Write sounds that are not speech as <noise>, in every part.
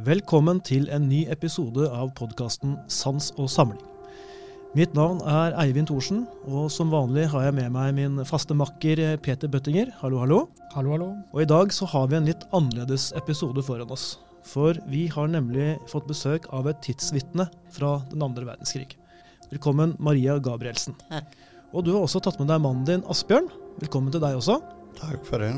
Velkommen til en ny episode av podkasten Sans og samling. Mitt navn er Eivind Thorsen, og som vanlig har jeg med meg min faste makker Peter Bøttinger. Hallo, hallo. Hallo, hallo. Og i dag så har vi en litt annerledes episode foran oss. For vi har nemlig fått besøk av et tidsvitne fra den andre verdenskrig. Velkommen, Maria Gabrielsen. Takk. Og du har også tatt med deg mannen din, Asbjørn. Velkommen til deg også. Takk for det.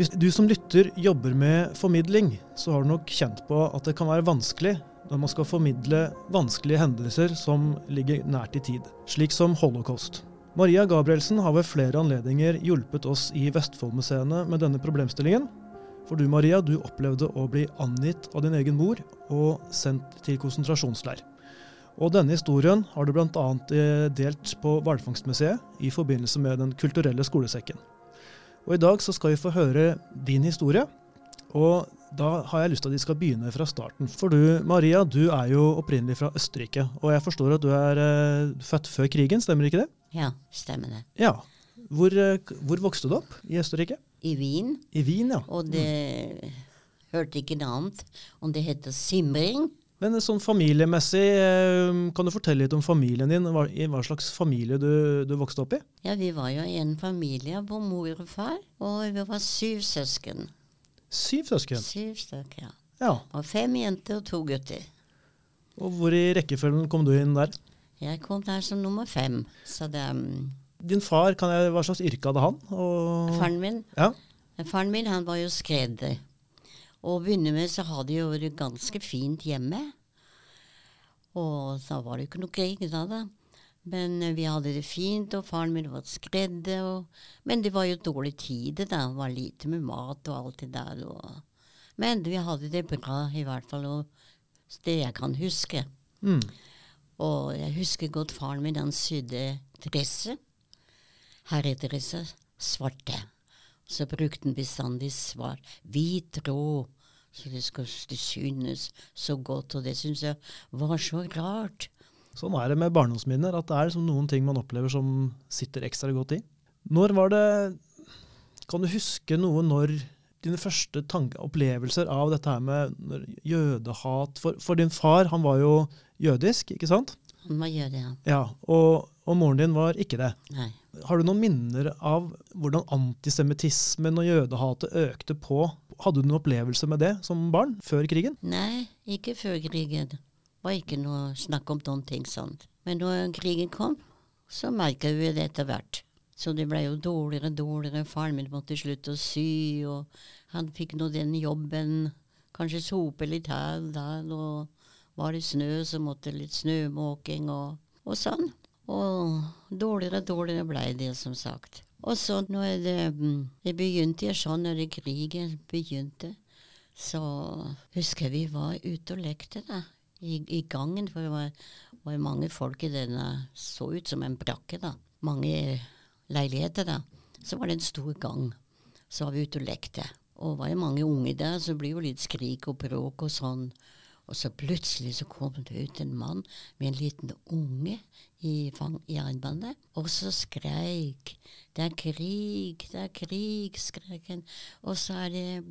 Hvis du som lytter jobber med formidling, så har du nok kjent på at det kan være vanskelig når man skal formidle vanskelige hendelser som ligger nært i tid, slik som holocaust. Maria Gabrielsen har ved flere anledninger hjulpet oss i Vestfoldmuseene med denne problemstillingen. For du Maria, du opplevde å bli angitt av din egen mor og sendt til konsentrasjonsleir. Og denne historien har du bl.a. delt på Hvalfangstmuseet i forbindelse med Den kulturelle skolesekken. Og I dag så skal vi få høre din historie. Og da har jeg lyst til at vi skal begynne fra starten. For du Maria, du er jo opprinnelig fra Østerrike. Og jeg forstår at du er eh, født før krigen, stemmer ikke det? Ja, stemmer det. Ja. Hvor, eh, hvor vokste du opp i Østerrike? I Wien. I Wien, ja. Og det hørte ikke noe annet om det heter simring. Men sånn familiemessig, eh, kan du fortelle litt om familien din? Hva, I hva slags familie du, du vokste opp i? Ja, vi var jo en familie på mor og far, og vi var syv søsken. Syv søsken. Syv stykker, ja. Ja. Og fem jenter og to gutter. Og hvor i rekkefølgen kom du inn der? Jeg kom der som nummer fem. Så det um, Din far, kan jeg, hva slags yrke hadde han? Og, Faren min Ja. Faren min han var jo skredder. Og å begynne med så hadde de jo det ganske fint hjemme. Og da var det jo ikke noe krig da, da. Men vi hadde det fint, og faren min var skredder. Og, men det var jo dårlig tid, da. Det var lite med mat og alt det der. Og, men vi hadde det bra, i hvert fall. Og det jeg kan huske. Mm. Og jeg husker godt faren min, han sydde dresser. Herredresser. Svarte. Så brukte han bestandig svar. Hvit tråd. Så det det synes så godt, og det syns jeg var så rart. Sånn er det med barndomsminner, at det er liksom noen ting man opplever som sitter ekstra godt i. Når var det Kan du huske noe når dine første tanke, opplevelser av dette her med jødehat for, for din far, han var jo jødisk, ikke sant? Han var jøde, ja. Ja, og, og moren din var ikke det. Nei. Har du noen minner av hvordan antisemittismen og jødehatet økte på? Hadde du noen opplevelse med det som barn, før krigen? Nei, ikke før krigen. Det var ikke noe snakk om noen ting sånt. Men når krigen kom, så merket vi det etter hvert. Så det ble jo dårligere og dårligere. Faren min måtte slutte å sy, og han fikk nå den jobben. Kanskje sope litt her og der, og var det snø, så måtte litt snømåking og, og sånn. Og dårligere og dårligere ble det, som sagt. Og så når det, mm, det begynte sånn, når det krigen begynte, så husker jeg vi var ute og lekte da, i, i gangen. For det var, var mange folk i denne, så ut som en brakke da. Mange leiligheter da. Så var det en stor gang. Så var vi ute og lekte. Og var det mange unge der, så det blir jo litt skrik og bråk og sånn. Og så plutselig så kom det ut en mann med en liten unge i, fang, i armbåndet, og så skreik 'Det er krig, det er krig', skrek han. Og så er det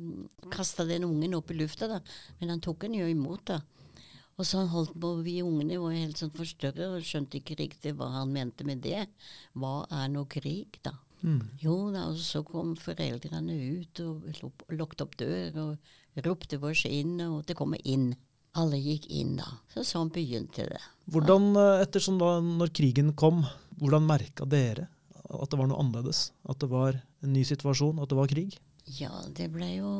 kasta den ungen opp i lufta, da. Men han tok den jo imot, da. Og så holdt på, vi ungene var helt sånn forstørret og skjønte ikke riktig hva han mente med det. Hva er nå krig, da? Jo da, og så kom foreldrene ut og luk- lukket opp dør og ropte oss inn, og det kom inn. Alle gikk inn da. Så sånn begynte det. Hvordan, eh, ettersom da når krigen kom, hvordan merka dere at det var noe annerledes? At det var en ny situasjon, at det var krig? Ja, det ble jo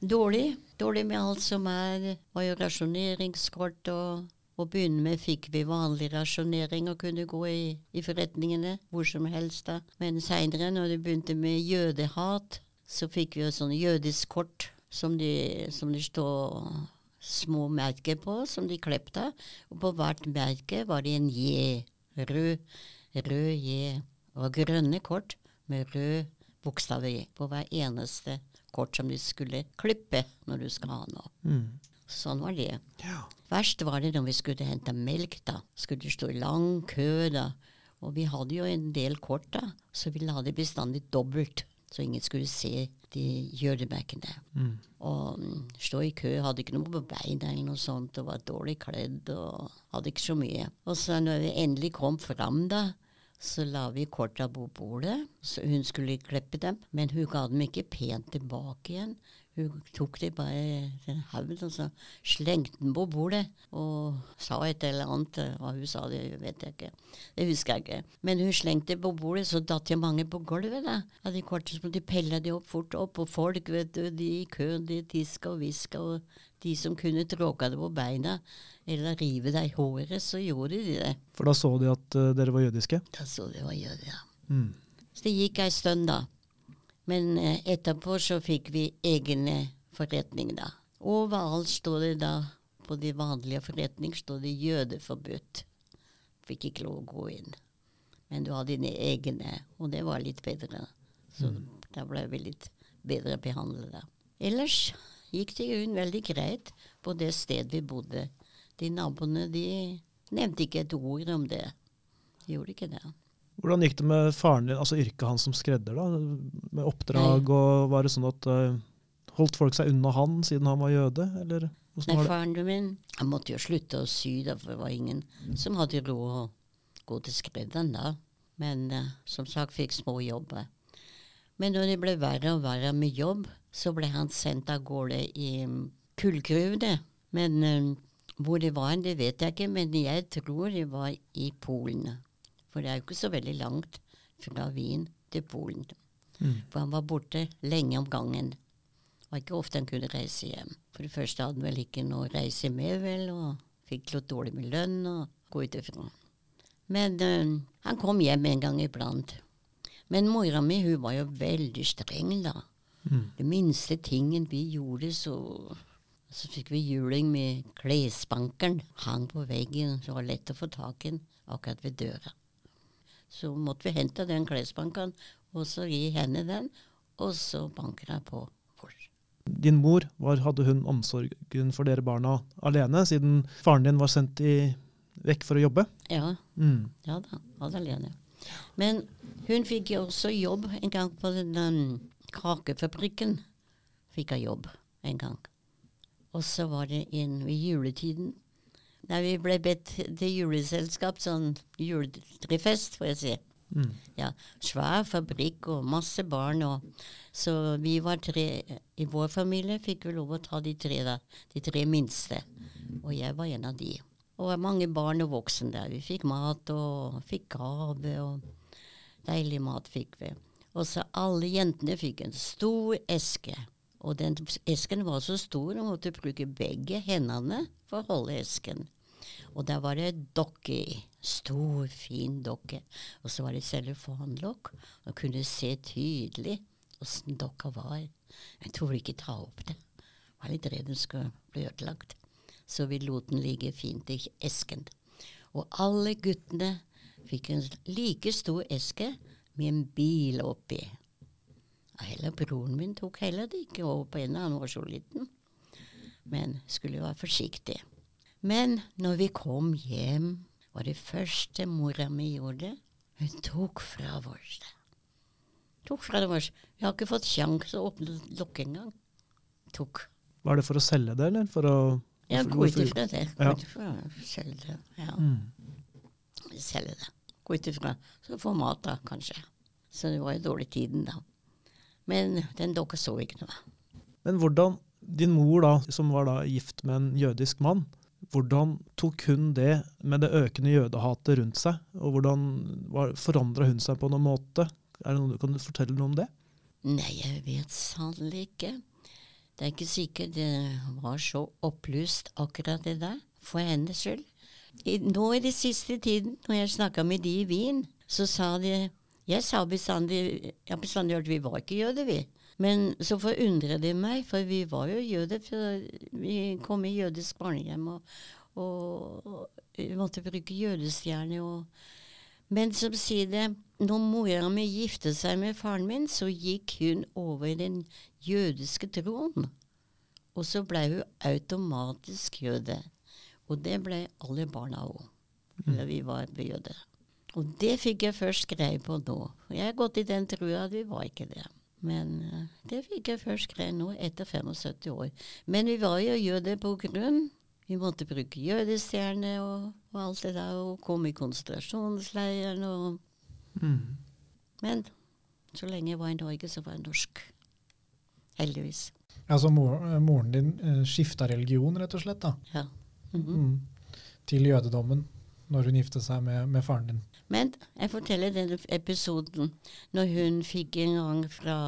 dårlig. Dårlig med alt som er. var jo rasjoneringskort, og å begynne med fikk vi vanlig rasjonering og kunne gå i, i forretningene hvor som helst. da. Men seinere, når det begynte med jødehat, så fikk vi jo sånn jødisk kort som de, som de står små merker på, som de klepte. Og på hvert merke var det en J. Rød, rød J. Og grønne kort med rød bokstav i på hver eneste kort som de skulle klippe når du skal ha noe. Mm. Sånn var det. Ja. Verst var det når vi skulle hente melk. da. Skulle stå i lang kø. da. Og vi hadde jo en del kort, da, så vi la det bestandig dobbelt. så ingen skulle se de gjør det mer jødemerkene. Mm. Og mm, stå i kø, hadde ikke noe på beina eller noe sånt, og var dårlig kledd og hadde ikke så mye. Og så når vi endelig kom fram, da, så la vi korta på bordet. Så hun skulle klippe dem, men hun ga dem ikke pent tilbake igjen. Hun tok dem bare i en haug og så slengte dem på bordet og sa et eller annet. Hva hun sa, det vet jeg ikke. Det husker jeg ikke. Men hun slengte dem på bordet, så datt jo mange på gulvet. da. Ja, de korteste de pella de opp fort opp, og folk, vet du, de i køen, de tiska og hviska, og de som kunne tråka det på beina eller rive deg i håret, så gjorde de det. For da så de at uh, dere var jødiske? Da så de var gjør, ja. Mm. Så det gikk ei stund, da. Men eh, etterpå så fikk vi egne forretninger, da. Overalt står det da, på de vanlige forretninger, står det 'jødeforbudt'. Fikk ikke lov å gå inn. Men du har dine egne, og det var litt bedre. Så da ble vi litt bedre behandlet. da. Ellers gikk det jo veldig greit på det stedet vi bodde. De naboene de nevnte ikke et ord om det. De gjorde ikke det. Hvordan gikk det med faren din, altså yrket hans som skredder, da? Med oppdrag, og var det sånn at uh, Holdt folk seg unna han siden han var jøde, eller Nei, var det? faren min han måtte jo slutte å sy, da, for det var ingen som hadde råd å gå til skredderen da. Men uh, som sagt fikk små jobber. Men når det ble verre og verre med jobb, så ble han sendt av gårde i mm, kullgruvene. Men uh, hvor det var, det vet jeg ikke, men jeg tror det var i Polen. For det er jo ikke så veldig langt fra Wien til Polen. Mm. For han var borte lenge om gangen. Det var ikke ofte han kunne reise hjem. For det første hadde han vel ikke noe å reise med, vel, og fikk litt dårlig med lønn og gå ut ifra. Men øh, han kom hjem en gang iblant. Men mora mi hun var jo veldig streng, da. Mm. Det minste tingen vi gjorde, så så fikk vi juling med klesbankeren. Hang på veggen, så det var lett å få tak i den akkurat ved døra. Så måtte vi hente den klesbanken, og så gi henne den, og så banker jeg på. fors. Din mor, var, hadde hun omsorgen for dere barna alene, siden faren din var sendt i, vekk for å jobbe? Ja, Mm. ja da, alt alene. Men hun fikk jo også jobb en gang på den den kakefabrikken. Fikk hun jobb en gang. Og så var det inn ved juletiden. Da vi ble bedt til juleselskap, sånn juletrefest, får jeg si. Mm. Ja, svær fabrikk og masse barn. Og, så vi var tre I vår familie fikk vi lov å ta de tre, da, de tre minste. Og jeg var en av de. Og mange barn og voksne der. Vi fikk mat og fikk gave, og deilig mat fikk vi. Og så alle jentene fikk en stor eske. Og den esken var så stor at måtte bruke begge hendene for å holde esken. Og der var det dokke i. Stor, fin dokke. Og så var det telefonlokk. Og kunne se tydelig åssen dokka var. Jeg torde ikke ta opp det. Jeg var litt redd den skulle bli ødelagt. Så vi lot den ligge fint i esken. Og alle guttene fikk en like stor eske med en bil oppi. Og Heller broren min tok heller det ikke over på en, han var så liten. Men skulle være forsiktig. Men når vi kom hjem, var det første mora mi gjorde, hun tok fra oss det. Tok fra oss. Vi har ikke fått sjanse å åpne lokket engang. Tok. Var det for å selge det, eller for å Ja, gå ut ifra det. Gå ut ifra. Selge det. Ja. Mm. Selge det. Gå ut ifra. Så få mat, da, kanskje. Så det var jo dårlig tiden, da. Men den dokka så ikke noe. Men hvordan Din mor, da, som var da gift med en jødisk mann, hvordan tok hun det med det økende jødehatet rundt seg? Og hvordan forandra hun seg på noen måte? Det noe, kan du fortelle noe om det? Nei, jeg vet sannelig ikke. Det er ikke sikkert det var så opplyst akkurat det der, for hennes skyld. I, nå i den siste tiden, når jeg snakka med de i Wien, så sa de Jeg sa bestandig Jeg bestandig hørt vi var ikke jøder, vi. Men så forundrer det meg, for vi var jo jøder. For vi kom i jødisk barnehjem, og, og vi måtte bruke jødestjerne. men som sier det, når mora mi giftet seg med faren min, så gikk hun over den jødiske troen. Og så ble hun automatisk jøde. Og det ble alle barna òg. da vi var jøder. Og det fikk jeg først greie på nå. Jeg har gått i den trua at vi var ikke det. Men eh, det fikk jeg først greie nå, etter 75 år. Men vi var jo jøder på grunn. Vi måtte bruke jødestjerne og, og alt det der, og komme i konsentrasjonsleiren og Mm. Men så lenge jeg var i Norge, så var jeg norsk. Heldigvis. Altså mor, moren din uh, skifta religion, rett og slett, da. Ja. Mhm. Mm. Til jødedommen når hun giftet seg med, med faren din. Men jeg forteller denne episoden når hun fikk en gang fra,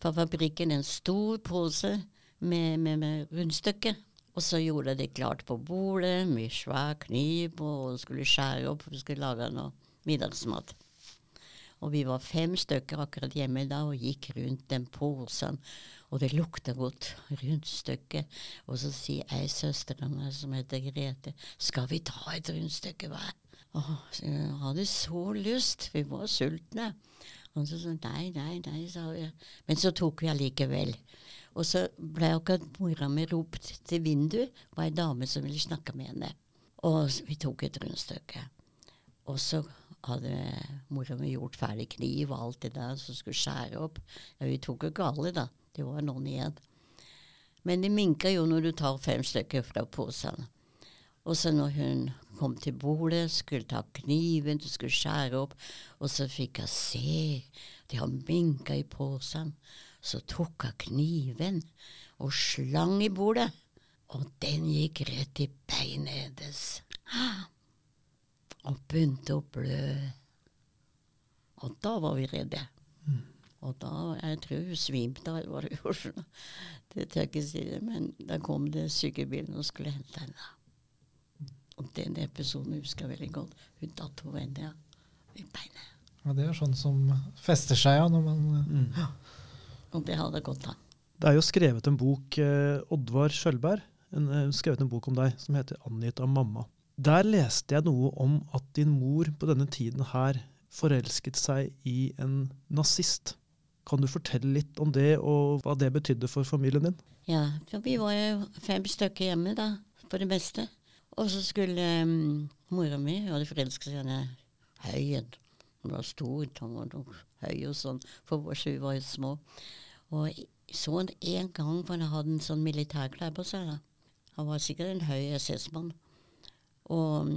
fra fabrikken en stor pose med, med, med rundstykker. Og så gjorde de klart på bordet med svær kniv og skulle skjære opp for skulle lage noe middagsmat. Og vi var fem stykker akkurat hjemme da og gikk rundt den posen. Og det lukta godt. Rundstykke. Og så sier ei søster av meg som heter Grete, skal vi ta et rundstykke hver? Åh, jeg hadde så lyst. Vi var sultne. Han så sånn nei, nei, nei, sa vi. Men så tok vi allikevel. Og så ble akkurat mora mi ropt til vinduet. Det var ei dame som ville snakke med henne. Og vi tok et rundstykke. Og så hadde mora mi gjort ferdig kniv og alt det der som skulle skjære opp. Ja, vi tok jo gale, da. Det var noen igjen. Men det minker jo når du tar fem stykker fra posen. Og så når hun kom til bordet, skulle ta kniven, du skulle skjære opp, og så fikk hun se, de har minka i posen. Så tok hun kniven og slang i bordet, og den gikk rett i beinet hennes. Og begynte å blø. Og da var vi redde. Og da, jeg tror hun svimte av hva hun gjorde. Det tør jeg ikke si, det, men da kom det sykebilen og skulle hente henne. Og den episoden husker jeg veldig godt. Hun datt på ende ja, i beinet. Ja, det er sånn som fester seg ja, når man Mm. Og det hadde gått an. Det er jo skrevet en bok, eh, Oddvar Skjølberg, en, eh, skrevet en bok om deg som heter 'Angitt av mamma'. Der leste jeg noe om at din mor på denne tiden her forelsket seg i en nazist. Kan du fortelle litt om det, og hva det betydde for familien din? Ja, for vi var jo fem stykker hjemme, da, for det meste. Og så skulle um, mora mi hadde forelsket seg i denne høyen. Hun var stor, han var høy og sånn, for vår vi var jo små. Og jeg så han en gang, for han hadde en sånn militærklær på seg. da. Han var sikkert en høy SS-mann. Og um,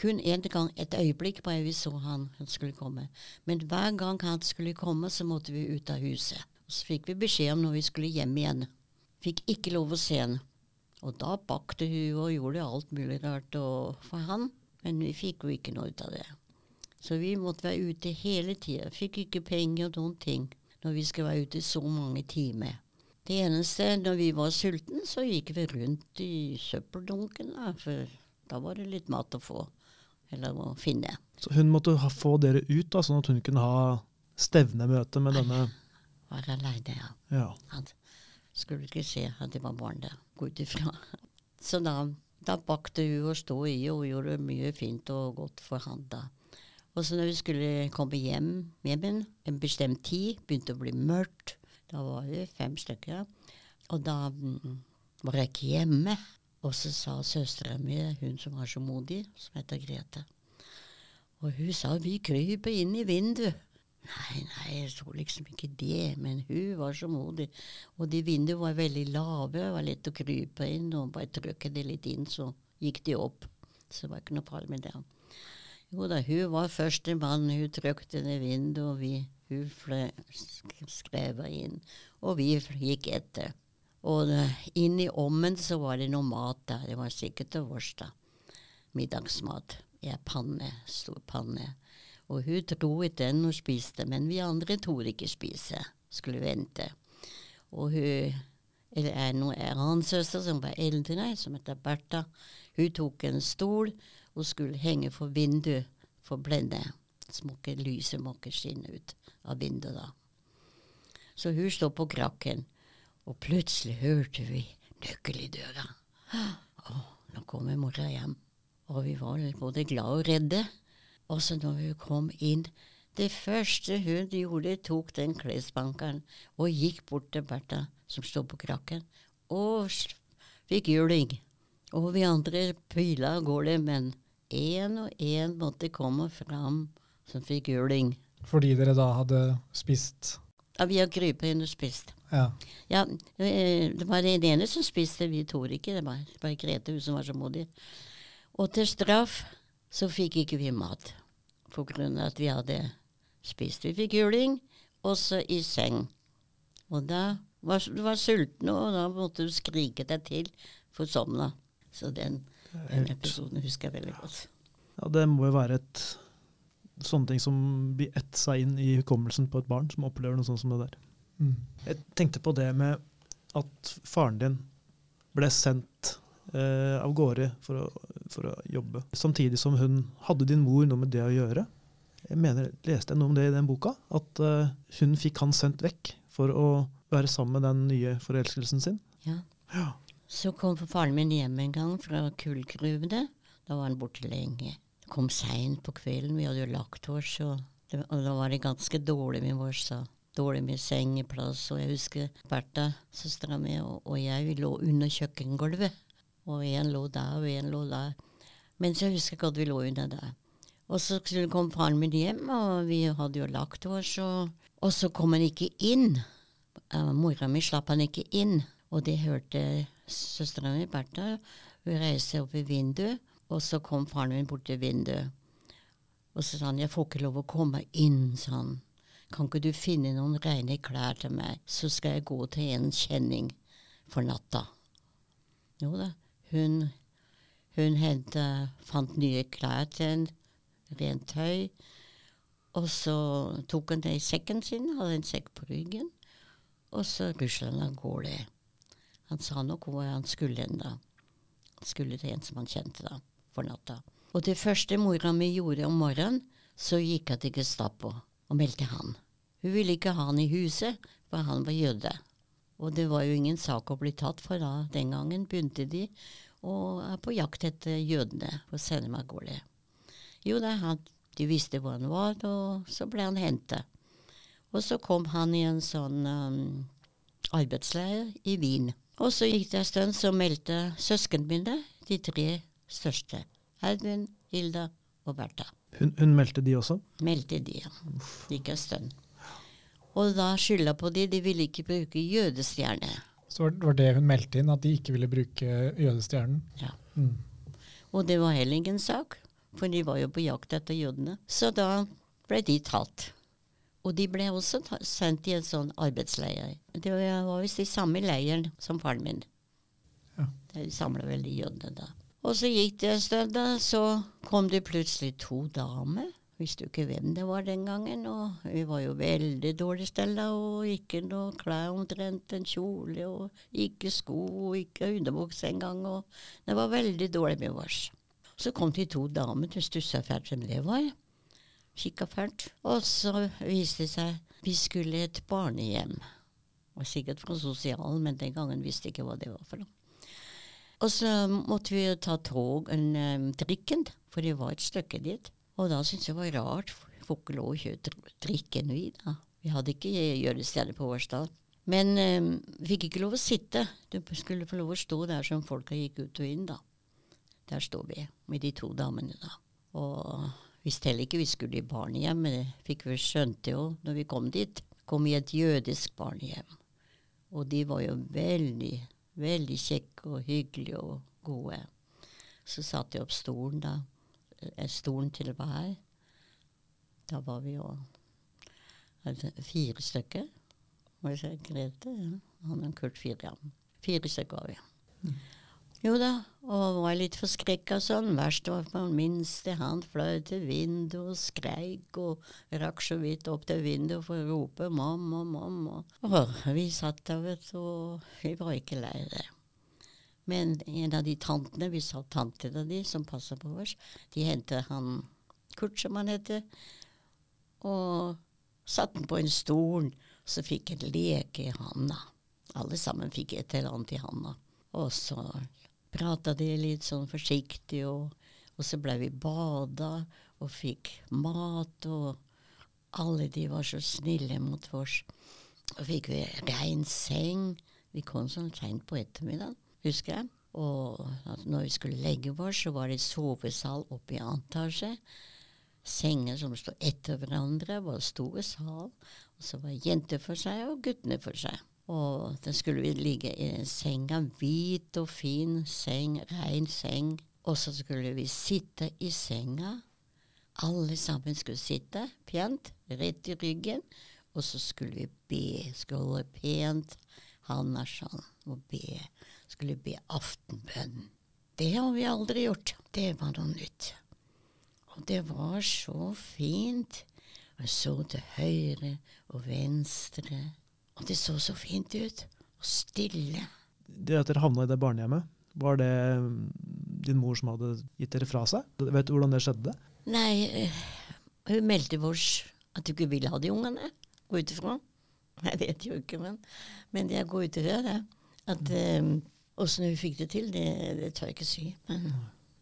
kun en gang, et øyeblikk bare vi så han, skulle komme. Men hver gang han skulle komme, så måtte vi ut av huset. Så fikk vi beskjed om når vi skulle hjem igjen. Fikk ikke lov å se han. Og da bakte hun og gjorde alt mulig rart for han, men vi fikk jo ikke noe ut av det. Så vi måtte være ute hele tida. Fikk ikke penger og noen ting når vi skulle være ute så mange timer. Det eneste, når vi var sultne, så gikk vi rundt i søppeldunken, da, for da var det litt mat å få. Eller å finne. Så hun måtte ha, få dere ut, da, sånn at hun kunne ha stevnemøte med denne Være aleine, ja. ja. Skulle ikke se at det var barn der, gå ut ifra. <laughs> Så da, da bakte hun og sto i og gjorde mye fint og godt for han da. Og så når vi skulle komme hjem, hjem igjen, en bestemt tid, begynte å bli mørkt, da var vi fem stykker, og da mm, var jeg ikke hjemme. Og så sa søstera mi, hun som var så modig, som heter Grete, og hun sa vi kryper inn i vinduet. Nei, nei, jeg så liksom ikke det, men hun var så modig. Og de vinduene var veldig lave, det var lett å krype inn, og bare trykke det litt inn, så gikk de opp. Så det var ikke noe farlig med det. Jo da, hun var første mann, hun trykte det vinduet, og vi, hun sk- skrev inn, og vi gikk etter. Og eh, inn i ommen så var det noe mat der, det var sikkert til vårs da. Middagsmat Ja, panne, stor panne. Og hun i den og spiste, men vi andre torde ikke spise, skulle vente. Og hun, eller en en annen søster som var eldre, som heter Bertha, hun tok en stol og skulle henge for vinduet for blende. Så må ikke lyset må ikke skinne ut av vinduet da. Så hun står på krakken, og plutselig hørte vi nøkkel i døra. Å, nå kommer mora hjem. Og vi var både glade og redde. Og så når hun kom inn Det første hun gjorde, tok den klesbankeren og gikk bort til Bertha, som stod på krakken, og fikk juling. Og vi andre pila av gårde, men én og én måtte komme fram som fikk juling. Fordi dere da hadde spist Ja, vi har krypet inn og spist. Ja. Ja, eh, det var den ene som spiste, vi torde ikke. Det var bare Grete hun som var så modig. Og til straff så fikk ikke vi mat, på grunn av at vi hadde spist. Vi fikk juling, også i seng. Og da var du var sulten, og da måtte du skrike deg til for å sovne. Så den, den episoden husker jeg veldig godt. Ja, det må jo være et sånne ting som blir ett seg inn i hukommelsen på et barn som opplever noe sånt som det der. Mm. Jeg tenkte på det med at faren din ble sendt eh, av gårde for å, for å jobbe, samtidig som hun hadde din mor noe med det å gjøre. Jeg mener, Leste jeg noe om det i den boka? At eh, hun fikk han sendt vekk for å være sammen med den nye forelskelsen sin? Ja. Ja. Så kom faren min hjem en gang fra kullgruvene. Da var han borte lenge. Det Kom seint på kvelden, vi hadde jo lagt oss, og, det, og da var det ganske dårlig med da. Dårlig med sengeplass, og jeg husker Bertha, søstera mi, og, og jeg lå under kjøkkengulvet. Og en lå der, og en lå der. Men så husker jeg at vi lå under der. Og så kom faren min hjem, og vi hadde jo lagt oss, og, og så kom han ikke inn. Uh, mora mi slapp han ikke inn, og det hørte søstera mi, Bertha. Hun reiste opp i vinduet, og så kom faren min bort til vinduet. Og så sa han 'jeg får ikke lov å komme inn', sa han. 'Kan ikke du finne noen rene klær til meg, så skal jeg gå til en kjenning for natta'. Jo da, hun, hun hente, fant nye klær til en rent tøy. Og så tok han det i sekken sin, hadde en sekk på ryggen, og så rusla han av gårde. Han sa nok hvor han skulle hen da. Han skulle til en som han kjente da, for natta. Og det første mora mi gjorde om morgenen, så gikk hun til Gestapo og meldte han. Hun ville ikke ha han i huset, for han var jøde. Og det var jo ingen sak å bli tatt for da. Den gangen begynte de å er på jakt etter jødene på gårde. Jo da, han, de visste hvor han var, og så ble han hentet. Og så kom han i en sånn um, arbeidsleir i Wien. Og så gikk det en stund, så meldte søsknene mine, de tre største, Edvin, Hilda og Bertha. Hun, hun meldte de også? Meldte de, ja. Det gikk en stund. Og da skylda på de, de ville ikke bruke jødestjerne. Så var det hun meldte inn, at de ikke ville bruke jødestjernen? Ja. Mm. Og det var heller ingen sak, for de var jo på jakt etter jødene. Så da ble de tatt. Og de ble også sendt i en sånn arbeidsleir. Det var visst i samme leiren som faren min. Ja. De samla vel de jødene da. Og så gikk det en stund, da, så kom det plutselig to damer. Visste jo ikke hvem det var den gangen, og vi var jo veldig dårlig stella, og ikke noe klær omtrent, en kjole, og ikke sko, og ikke underbukse engang, og det var veldig dårlig med oss. Så kom de to damene, de stussa fælt som det var, kikka fælt, og så viste det seg vi skulle et barnehjem. Det var sikkert fra sosialen, men den gangen visste jeg ikke hva det var for noe. Og så måtte vi ta tog, en, um, trikken, for det var et stykke dit. Og da syntes jeg det var rart, får ikke lov å kjøre tr- trikken vi da. Vi hadde ikke gjøresteder på Årsdal. Men um, vi fikk ikke lov å sitte. Du skulle få lov å stå der som folka gikk ut og inn, da. Der står vi med de to damene, da. Og visste heller ikke vi skulle i barnehjem, men det fikk vi skjønte jo når vi kom dit. Kom i et jødisk barnehjem. Og de var jo veldig, veldig kjekke og hyggelige og gode. Så satte jeg opp stolen, da. Stolen til her, Da var vi jo altså, fire stykker. Må jeg si Grete? Ja. Han og Kurt fire, ja. Fire stykker var vi. Jo da, og var litt forskrekka sånn. Verst var på minste. Han fløy til vinduet og skreik og rakk så vidt opp til vinduet for å rope 'mamma, mamma'. Og vi satt der, vet du, og vi var ikke lei det. Men en av de tantene, vi sa tantene de som passa på oss, de hentet han Kurt, som han heter, og satte han på en stol. Så fikk en leke i handa. Alle sammen fikk et eller annet i handa. Og så prata de litt sånn forsiktig, og, og så ble vi bada og fikk mat, og alle de var så snille mot oss. Og fikk vi rein seng. Vi kom sånn seint på ettermiddagen, husker jeg. Og når vi skulle legge oss, så var det sovesal oppe i antasje. senger som sto etter hverandre. Var store sal. Og så var jenter for seg og guttene for seg. Og da skulle vi ligge i senga, hvit og fin seng, rein seng. Og så skulle vi sitte i senga. Alle sammen skulle sitte pent, rett i ryggen. Og så skulle vi be, skulle holde pent handa sånn og be. Skulle be aftenbønnen. Det har vi aldri gjort. Det var noe nytt. Og det var så fint. Jeg så til høyre og venstre, og det så så fint ut. Og stille. Det at dere havna i det barnehjemmet, var det mm, din mor som hadde gitt dere fra seg? Vet du hvordan det skjedde? Nei, eh, hun meldte oss at hun ikke ville ha de ungene. Gå ut ifra. Jeg vet jo ikke, men, men jeg går ut ifra det. At Åssen hun fikk det til, det, det tør jeg ikke si. Men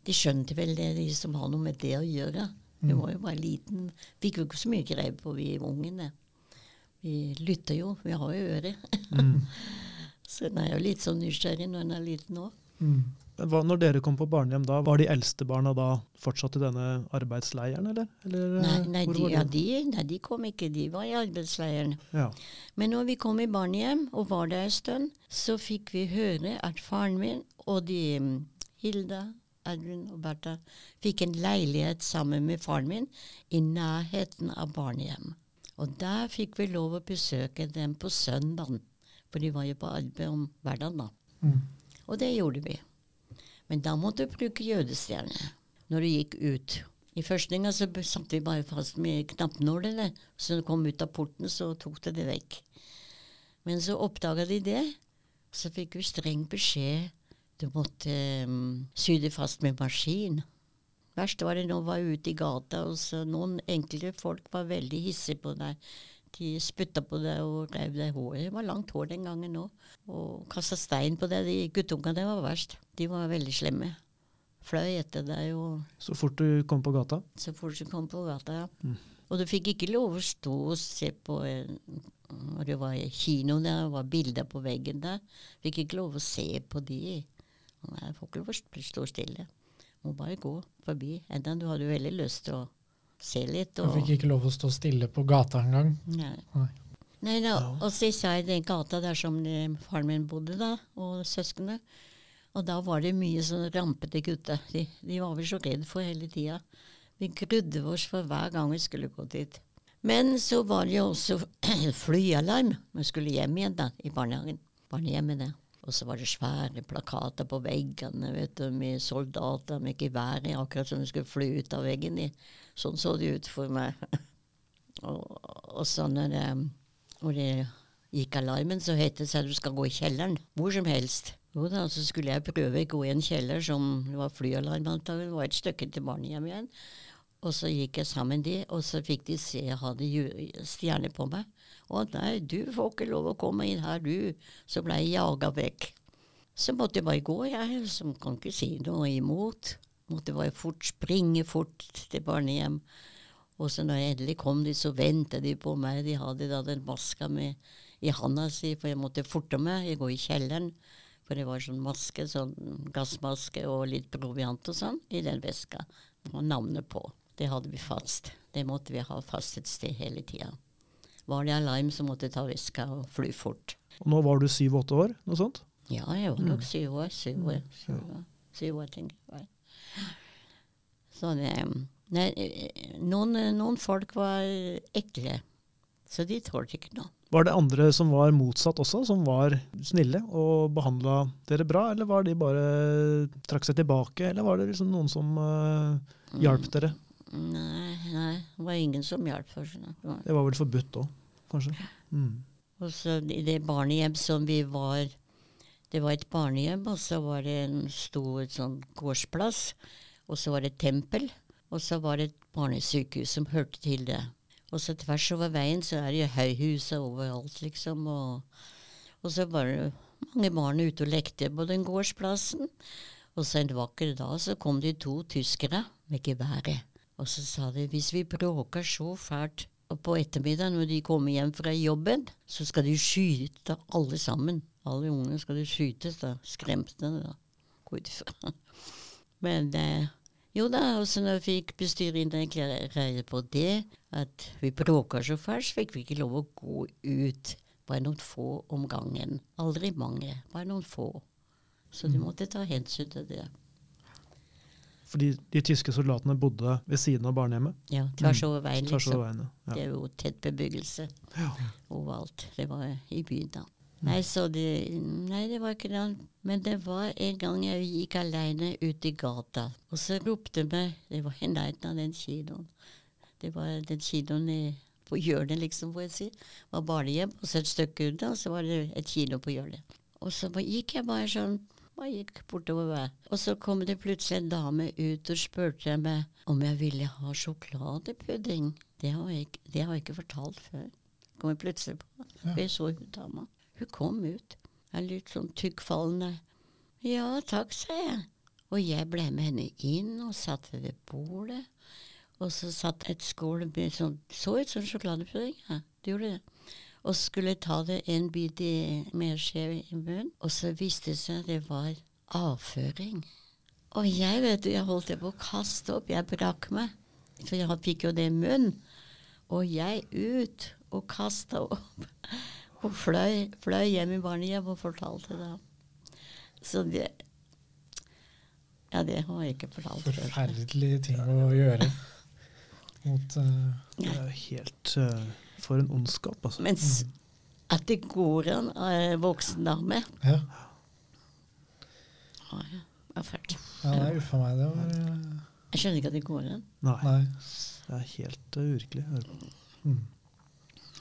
de skjønte vel det, de som har noe med det å gjøre. Hun Mm. var jo bare liten. Fikk jo ikke så mye greie på, vi ungene. Vi lytter jo, vi har jo øret. Mm. <laughs> Så en er jo litt sånn nysgjerrig når en er liten òg. Mm. Hva, når dere kom på barnehjem da, var de eldste barna da fortsatt i denne arbeidsleiren, eller? eller Nei, eh, nei, hvor de, ja, de, nei, de kom ikke, de var i arbeidsleiren. Ja. Men når vi kom i barnehjem og var der en stund, så fikk vi høre at faren min og de mm, Hilda, Edvin og Bertha fikk en leilighet sammen med faren min i nærheten av barnehjem. Og der fikk vi lov å besøke dem på søndagen, for de var jo på arbeid om hverdagen da. Mm. Og det gjorde vi. Men da måtte du bruke jødestjerne når du gikk ut. I første gang så satte vi bare fast med knappenålene, så når du kom ut av porten, så tok det det vekk. Men så oppdaga de det, så fikk vi streng beskjed. Du måtte um, sy det fast med maskin. Verst var det når du var ute i gata, og så noen enkelte folk var veldig hissige på deg. De spytta på deg og rev deg i håret. Det var langt hår den gangen òg. Og kasta stein på deg. De guttungene var verst. De var veldig slemme. Fløy etter deg og Så fort du kom på gata? så fort du kom på gata. ja. Mm. Og du fikk ikke lov å stå og se på når det var kino der, det var bilder på veggen der. Fikk ikke lov å se på de. Jeg får ikke lov å stå stille. Må bare gå forbi. Enda du hadde veldig lyst til å se litt. Du fikk ikke lov å stå stille på gata engang. Nei. Nei. Nei, da, og så sa jeg den gata der som faren min bodde da, og søsknene. Og da var det mye sånn rampete gutter. De, de var vi så redd for hele tida. Vi grudde oss for hver gang vi skulle gå dit. Men så var det jo også <clears throat> flyalarm. Vi skulle hjem igjen da, i barnehagen. Barnehjemmet der. Og så var det svære plakater på veggene vet du, med soldater med gevær i, akkurat som de skulle fly ut av veggen. i. Sånn så det ut for meg. <laughs> og, og så når det, når det gikk alarmen, så het det seg at du skal gå i kjelleren. Hvor som helst. Jo da, så skulle jeg prøve å gå i en kjeller som det var flyalarm antagelig. Det var et stykke til barnehjem igjen. Og så gikk jeg sammen de, og så fikk de se jeg hadde stjerner stjerne på meg. Å nei, du får ikke lov å komme inn her, du. Så ble jeg jaga vekk. Så måtte jeg bare gå, jeg, som kan ikke si noe imot. Måtte bare fort springe fort til barnehjem. Og så når jeg endelig kom dit, så ventet de på meg. De hadde da den maska med i handa si, for jeg måtte forte meg. Jeg går i kjelleren. For det var sånn maske, sånn gassmaske og litt proviant og sånn i den veska. Og navnet på. Det hadde vi fast. Det måtte vi ha fast et sted hele tida. Var det alarm, så måtte jeg ta veska og fly fort. Og nå var du syv-åtte år, noe sånt? Ja, jeg var nok syv år. Syv år, syv år, syv år tenker jeg. Så det nei, noen, noen folk var ekle, så de tålte ikke noe. Var det andre som var motsatt også, som var snille og behandla dere bra, eller var de bare trakk seg tilbake, eller var det liksom noen som uh, hjalp dere? Nei, nei, det var ingen som hjalp. for sånn. Det var- vel forbudt òg, kanskje? Mm. Og så i det barnehjem som vi var Det var et barnehjem, og så var det en stor sånn gårdsplass. Og så var det et tempel, og så var det et barnesykehus som hørte til det. Og så tvers over veien så er det jo høyhuset overalt, liksom. Og, og så var det mange barn ute og lekte på den gårdsplassen. Og så en vakker dag så kom det to tyskere med geværet. Og så sa de hvis vi bråker så fælt og på ettermiddagen når de kommer hjem fra jobben, så skal de skyte alle sammen. Alle ungene skal de skytes, da. Skremte da. Hvorfor? Men eh, Jo da, og så når vi fikk bestyret inn greie på det, at vi bråka så fælt, så fikk vi ikke lov å gå ut. Bare noen få om gangen. Aldri mange, bare noen få. Så de måtte ta hensyn til det. Fordi de tyske soldatene bodde ved siden av barnehjemmet? Ja, tvers over veien, Tvers over liksom. veien, ja. Det er jo tett bebyggelse Ja. overalt. Det var i byen, da. Nei, så det, nei, det var ikke det. Men det var en gang jeg gikk alene ut i gata, og så ropte meg Det var i nærheten av den kinoen. Det var den kinoen i, på hjørnet, liksom, får jeg si. Det var barnehjem, og så et stykke unna, og så var det et kino på hjørnet. Og så gikk jeg bare sånn bare gikk bortover. Og så kom det plutselig en dame ut og spurte meg om jeg ville ha sjokoladepudding. Det har jeg, ikke- det har jeg ikke fortalt før. Kom jeg plutselig på. Ja. Jeg så hun dama. Hun kom ut. Jeg litt sånn tykkfallende. Ja, takk, sa jeg. Og jeg ble med henne inn og satt ved bordet. Og så satt et skål med sånn Så ut som sjokoladepudding. Ja, det gjorde det. Og skulle ta det en bit med skje i munnen, og så viste det seg det var avføring. Og jeg vet du, jeg holdt på å kaste opp. Jeg brakk meg. For jeg fikk jo det i munnen. Og jeg ut og kasta opp. Og fløy, fløy hjem i barnehjem og fortalte det. Så det Ja, det har jeg ikke fortalt før. Forferdelige ting å gjøre mot uh, Det er helt eh, For en ondskap, altså. Mens at det går an av voksen dame Ja, ja, ja, det er fælt. ja det er uffa meg. Det var eh, Jeg skjønner ikke at det går an. Nei, Nei. det er helt uh, uvirkelig. Mm.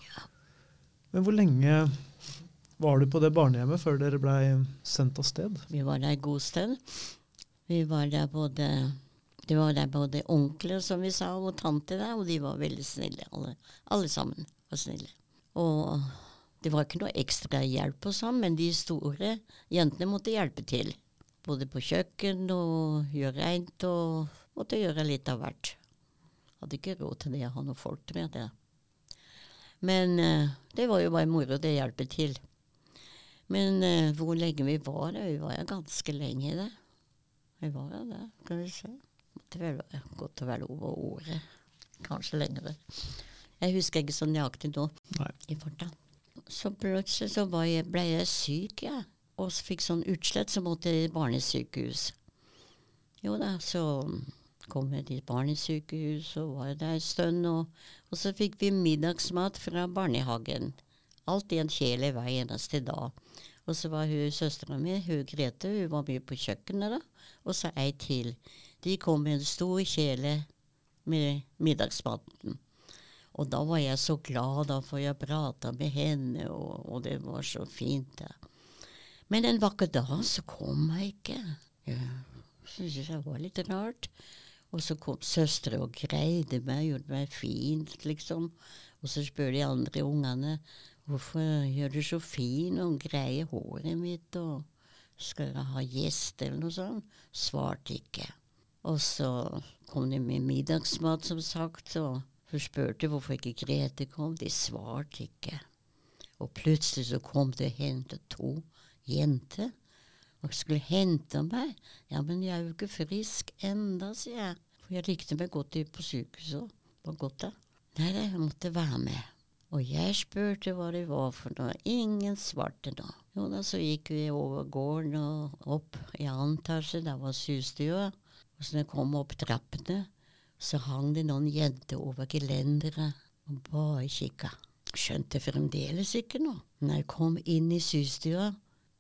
Ja. Mm. Men hvor lenge var du på det barnehjemmet før dere blei sendt av sted? Vi var der en god stund. Vi var der både det var der både onkler, som vi sa, og tante der, og de var veldig snille. Alle, alle sammen var snille. Og det var ikke noe ekstra hjelp og sånn, men de store jentene måtte hjelpe til. Både på kjøkken og gjøre rent og måtte gjøre litt av hvert. Hadde ikke råd til det å ha noe folk med det. Men eh, det var jo bare moro, det hjelper til. Men eh, hvor lenge vi var der? Vi var jo ganske lenge der. Vi var jo der, skal vi se. Måtte vel være godt å være over året. Kanskje lenger. Jeg husker ikke så nøyaktig nå Nei. i farta. Så plutselig så var jeg, ble jeg syk, jeg. Og så fikk sånn utslett, så måtte jeg i barnesykehus. Jo da, så kom jeg til barnesykehus og var der en stund. Og, og så fikk vi middagsmat fra barnehagen. Alt i en kjele hver eneste dag. Og så var hun søstera mi, hun Grete, hun var mye på kjøkkenet da. Og så ei til. De kom med en stor kjele med middagsmaten. Og da var jeg så glad, da, for jeg prata med henne, og, og det var så fint. Da. Men en vakker dag så kom jeg ikke. Jeg syntes det var litt rart. Og så kom søstre og greide meg, gjorde meg fint, liksom. Og så spør de andre ungene hvorfor gjør du så fin og greier håret mitt, og skal jeg ha gjest eller noe sånt? Svarte ikke. Og så kom de med middagsmat, som sagt, og så spurte hvorfor ikke Grete kom. De svarte ikke. Og plutselig så kom det og hentet to jenter. Og skulle hente meg. Ja, men jeg er jo ikke frisk enda, sier jeg. For jeg likte meg godt på sykehuset. Var godt da. Nei, jeg måtte være med. Og jeg spurte hva det var for noe. Ingen svarte da. Jo da, så gikk vi over gården og opp i annen etasje. Der var systua. Og så når jeg kom opp trappene, så hang det noen jenter over gelenderet og bare kikka. Skjønte fremdeles ikke noe. Når jeg kom inn i systua,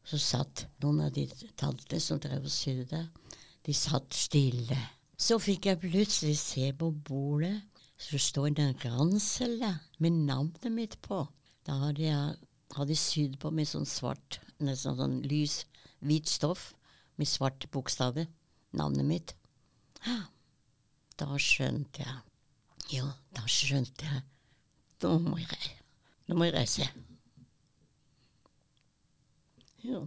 så satt noen av de tantene som drev og sydde, de satt stille. Så fikk jeg plutselig se på bordet, så står det en ransel med navnet mitt på. Da hadde jeg hadde sydd på med sånn svart, nesten sånn lys, hvit stoff med svarte bokstaver. Navnet mitt. Da skjønte jeg. Jo, da skjønte jeg. Da må jeg, da må jeg reise. Jo.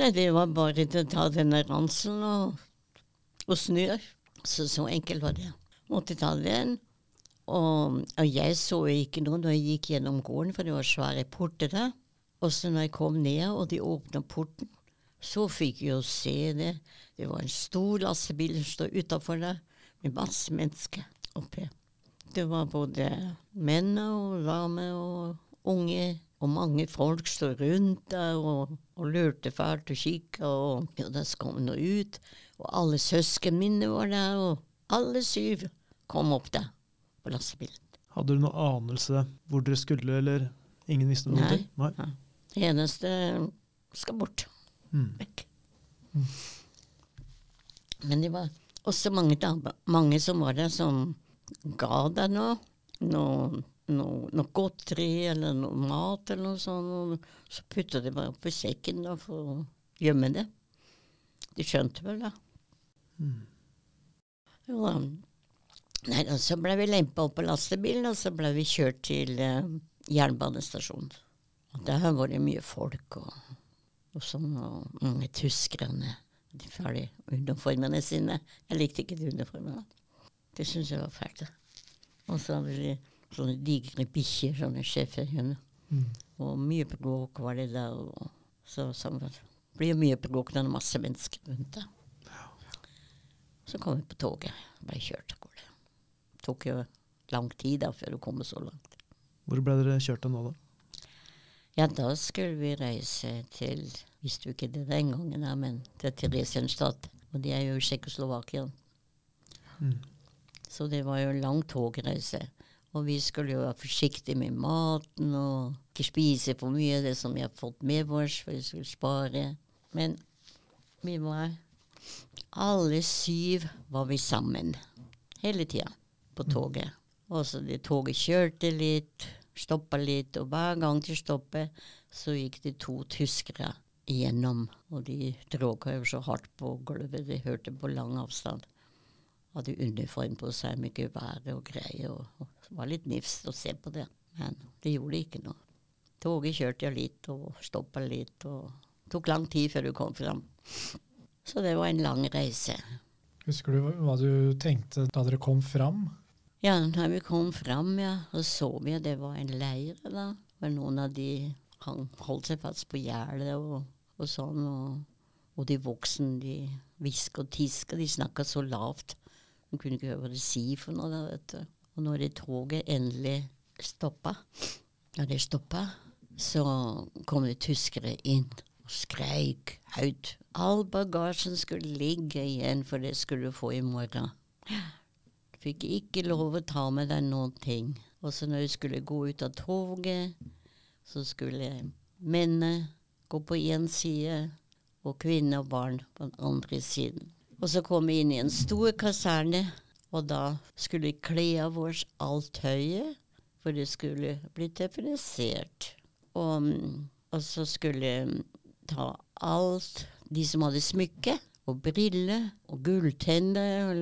Nei, det var bare til å ta denne ranselen og, og snu. Så så enkelt var det. Måtte ta den. Og, og jeg så ikke noe når jeg gikk gjennom gården, for det var svære porter der. Og så når jeg kom ned, og de åpna porten, Så fikk jeg jo se det. Det var en stor lastebil som stod utafor der, med masse mennesker oppi. Det var både menn og damer og unge, og mange folk stod rundt der og, og lurte fælt og kikka, og ja, der kom noe ut. Og alle søsken mine var der, og alle syv kom opp der på lastebilen. Hadde du noen anelse hvor dere skulle, eller ingen visste noe? Nei. Nei. Ja. Det eneste skal bort. Mm. Vekk. Men det var også mange mange som var der som ga deg noe. Noe, noe, noe godteri eller noe mat eller noe sånt. Og så putta de bare oppi sekken da, for å gjemme det. De skjønte vel det. Mm. Jo da. Nei, da, så ble vi lempa opp på lastebilen, og så ble vi kjørt til eh, jernbanestasjonen. Og der var det mye folk, og, og sånn, og mange tyskere de ferdige uniformene sine. Jeg likte ikke de uniformene. Det syntes jeg var fælt. Og så hadde de sånne digre bikkjer, sånne schæferhunder. Mm. Og mye bråk var det der. Og så sånn, det blir mye bråk når det er masse mennesker rundt deg. Så kom vi på toget. Ble kjørt av gårde. Tok jo lang tid da før du kom så langt. Hvor ble dere kjørt av nå, da? Ja, da skulle vi reise til Visste jo ikke det den gangen, her, men til Theresienstadt. Og de er jo Tsjekkoslovakia. Mm. Så det var jo en lang togreise. Og vi skulle jo være forsiktige med maten og ikke spise for mye av det som vi har fått med oss, for vi skulle spare. Men vi var Alle syv var vi sammen hele tida på toget. Og så det toget kjørte litt, stoppa litt, og hver gang de stoppet, så gikk det to tyskere igjennom. Og de tråkka jo så hardt på gulvet, de hørte på lang avstand hadde uniform på seg med geværet og greier. Og, og det var litt nifst å se på det. Men det gjorde ikke noe. Toget kjørte jo litt og stoppa litt, og tok lang tid før du kom fram. Så det var en lang reise. Husker du hva du tenkte da dere kom fram? Ja, da vi kom fram, ja, så så vi det var en leir da. Hvor noen av de hang, holdt seg fast på gjerdet og, og sånn. Og, og de voksne, de hviska og tiska, de snakka så lavt. De kunne ikke høre hva de sier for noe. da, vet du. Og når det toget endelig stoppa, ja, det stoppa, så kom det tyskere inn og skreik høyt. All bagasjen skulle ligge igjen, for det skulle du få i morgen. Fikk ikke lov å ta med deg noen ting. Og så når du skulle gå ut av toget, så skulle mennene gå på én side, og kvinner og barn på den andre siden. Og så kom vi inn i en stor kaserne, og da skulle vi kle av oss alt tøyet, for det skulle bli definisert. Og, og så skulle vi ta alt de som hadde smykke, og briller, og gulltenner,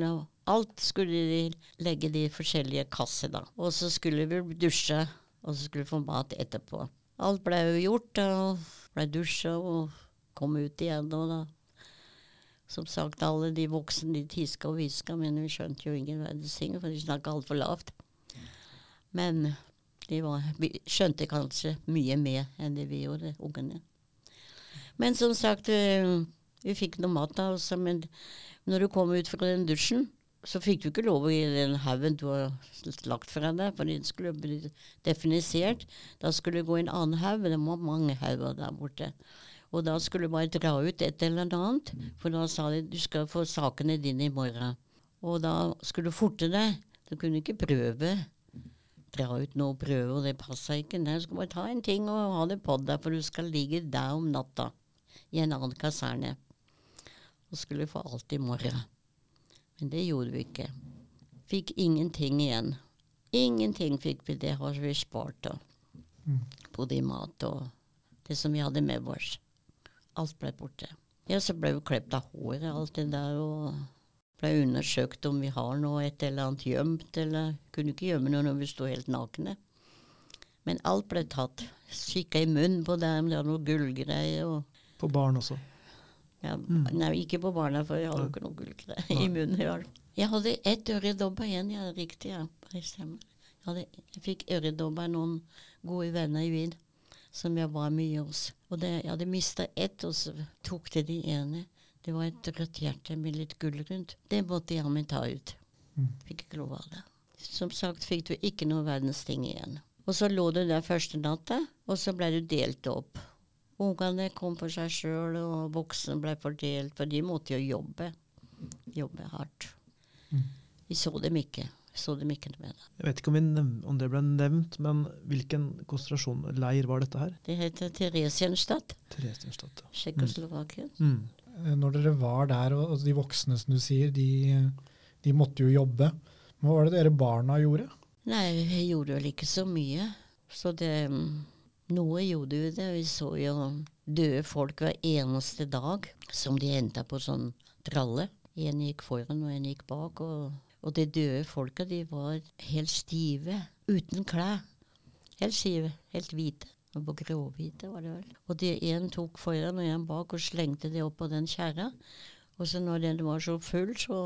alt skulle de legge i forskjellige kasser, da. Og så skulle vi dusje, og så skulle vi få mat etterpå. Alt ble jo gjort, og Ble dusja og kom ut igjen, og da som sagt, alle de voksne de tiska og hviska, men vi skjønte jo ingen verdens ting, for de snakka altfor lavt. Men de var, vi skjønte kanskje mye mer enn det vi gjorde, ungene. Men som sagt, eh, vi fikk noe mat da også, men når du kom ut fra den dusjen, så fikk du ikke lov gi den haugen du har lagt fra deg, for den skulle bli definisert. Da skulle det gå i en annen haug, det var mange hauger der borte. Og da skulle du bare dra ut et eller annet, for da sa de du skal få sakene dine i morgen. Og da skulle du forte deg. Du kunne ikke prøve. Dra ut noe og prøve, og det passa ikke. Nei, du skal bare ta en ting og ha det på deg, for du skal ligge der om natta i en annen kaserne. Og skulle få alt i morgen. Men det gjorde vi ikke. Fikk ingenting igjen. Ingenting fikk vi, det har vi spart av. Mm. Både i mat og det som vi hadde med oss. Alt ble borte. Ja, så ble vi klept av håret, alt det der, og ble undersøkt om vi har noe et eller annet gjemt, eller kunne ikke gjemme noe når vi sto helt nakne. Men alt ble tatt. Kikka i munnen på dem, det var noe gullgreier og På barn også. Ja, Mm. Nei, ikke på barna, for jeg hadde jo ikke noe gullgreier i munnen. i hvert. Jeg hadde ett øredobber igjen, ja, riktig. ja. Jeg, hadde, jeg fikk øredobber av noen gode venner i Wien. som jeg var mye hos. Og det, jeg hadde mista ett, og så tok de de ene. Det var et rødt hjerte med litt gull rundt. Det måtte jeg meg ta ut. Mm. Fikk ikke lov av det. Som sagt fikk du ikke noe verdens ting igjen. Og så lå du der første natta, og så ble du delt opp. Ungene kom for seg sjøl, og voksne ble fordelt, for de måtte jo jobbe. Jobbe hardt. Mm. Vi så dem ikke. Så dem ikke med det. Jeg vet ikke om, vi nevn- om det ble nevnt, men hvilken konsentrasjonsleir var dette her? Det heter Theresienstadt, Theresienstadt. ja. Tsjekkoslovakia. Mm. Eh, Når dere var der, og og de voksne som du sier, de, de måtte jo jobbe. Hva var det dere barna gjorde? Nei, vi gjorde vel ikke så mye. Så det mm, Noe gjorde vi det. Vi så jo døde folk hver eneste dag som de henta på sånn tralle. En gikk foran, og en gikk bak. Og, og de døde folka, de var helt stive. Uten klær. Helt stive. Helt hvite. Og på gråhvite var det vel. Og de en tok foran og en bak og slengte det opp på den kjerra. Og så når den var så full, så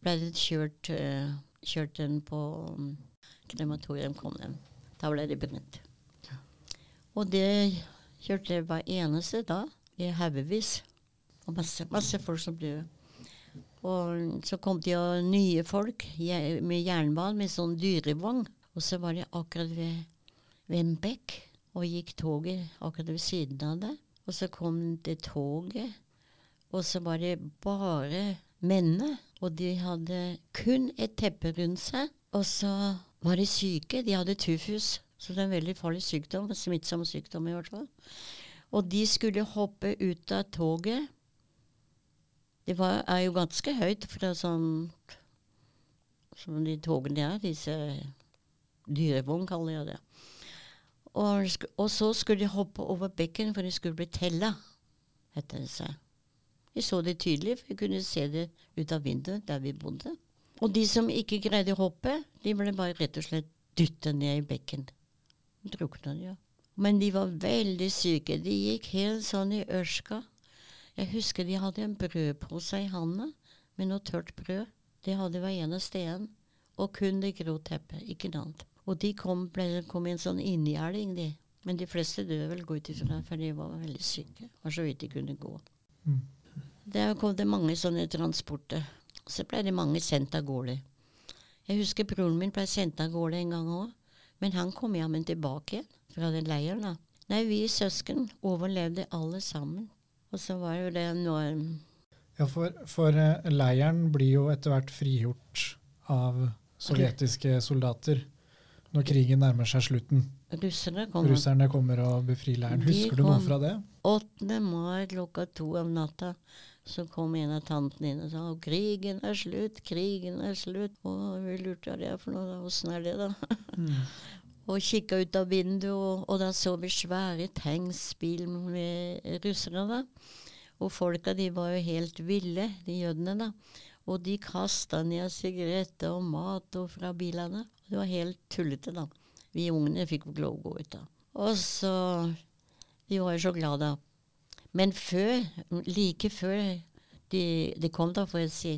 ble det kjørt, eh, kjørt den på mm, krematorium. kom den. Da ble det brent. Og det kjørte jeg hver eneste dag i haugevis. Og masse, masse folk som døde. Og så kom det jo nye folk med jernbane med sånn dyrevogn. Og så var det akkurat ved, ved en bekk, og gikk toget akkurat ved siden av det. Og så kom det toget, og så var det bare mennene. Og de hadde kun et teppe rundt seg. Og så var de syke. De hadde tyfus. Så det er en veldig farlig sykdom. Smittsom sykdom i hvert fall. Og de skulle hoppe ut av toget. Det var, er jo ganske høyt fra sånn som de togene er. Disse dyrevogn, kaller jeg det. Og, og så skulle de hoppe over bekken, for de skulle bli tella, heter det seg. Vi så det tydelig, for vi kunne se det ut av vinduet der vi bodde. Og de som ikke greide å hoppe, de ble bare rett og slett dyttet ned i bekken. Drukna de, ja. Men de var veldig syke. De gikk helt sånn i ørska. Jeg husker de hadde en brødpose i handa med noe tørt brød. Det hadde hver eneste en. Og kun det grå teppet, ikke noe annet. Og de kom, ble, kom i en sånn inngjerding, de. Men de fleste døde vel gå ut ifra, for de var veldig syke. Var så vidt de kunne gå. Mm. Der kom det mange sånne transporter. Så ble det mange sendt av gårde. Jeg husker broren min ble sendt av gårde en gang òg. Men han kom jammen tilbake igjen fra den leiren. da. Nei, vi søsken overlevde alle sammen. Og så var jo det når Ja, for, for eh, leiren blir jo etter hvert frigjort av sovjetiske soldater når krigen nærmer seg slutten. russerne kommer, Russerne kommer og befrir leiren. Husker du noe fra det? 8. mai klokka to om natta så kom en av tantene inn og sa at krigen er slutt, krigen er slutt. Og vi lurte hva det er for noe, da. åssen er det, da? og kikka ut av vinduet, og, og da så vi svære tanksbil med russere. da. Og folka de var jo helt ville, de jødene. da. Og de kasta ned sigaretter og mat og fra bilene. Det var helt tullete, da. Vi ungene fikk ikke lov å gå ut da. Og så Vi var jo så glade. Men før, like før de, de kom, der, får jeg si,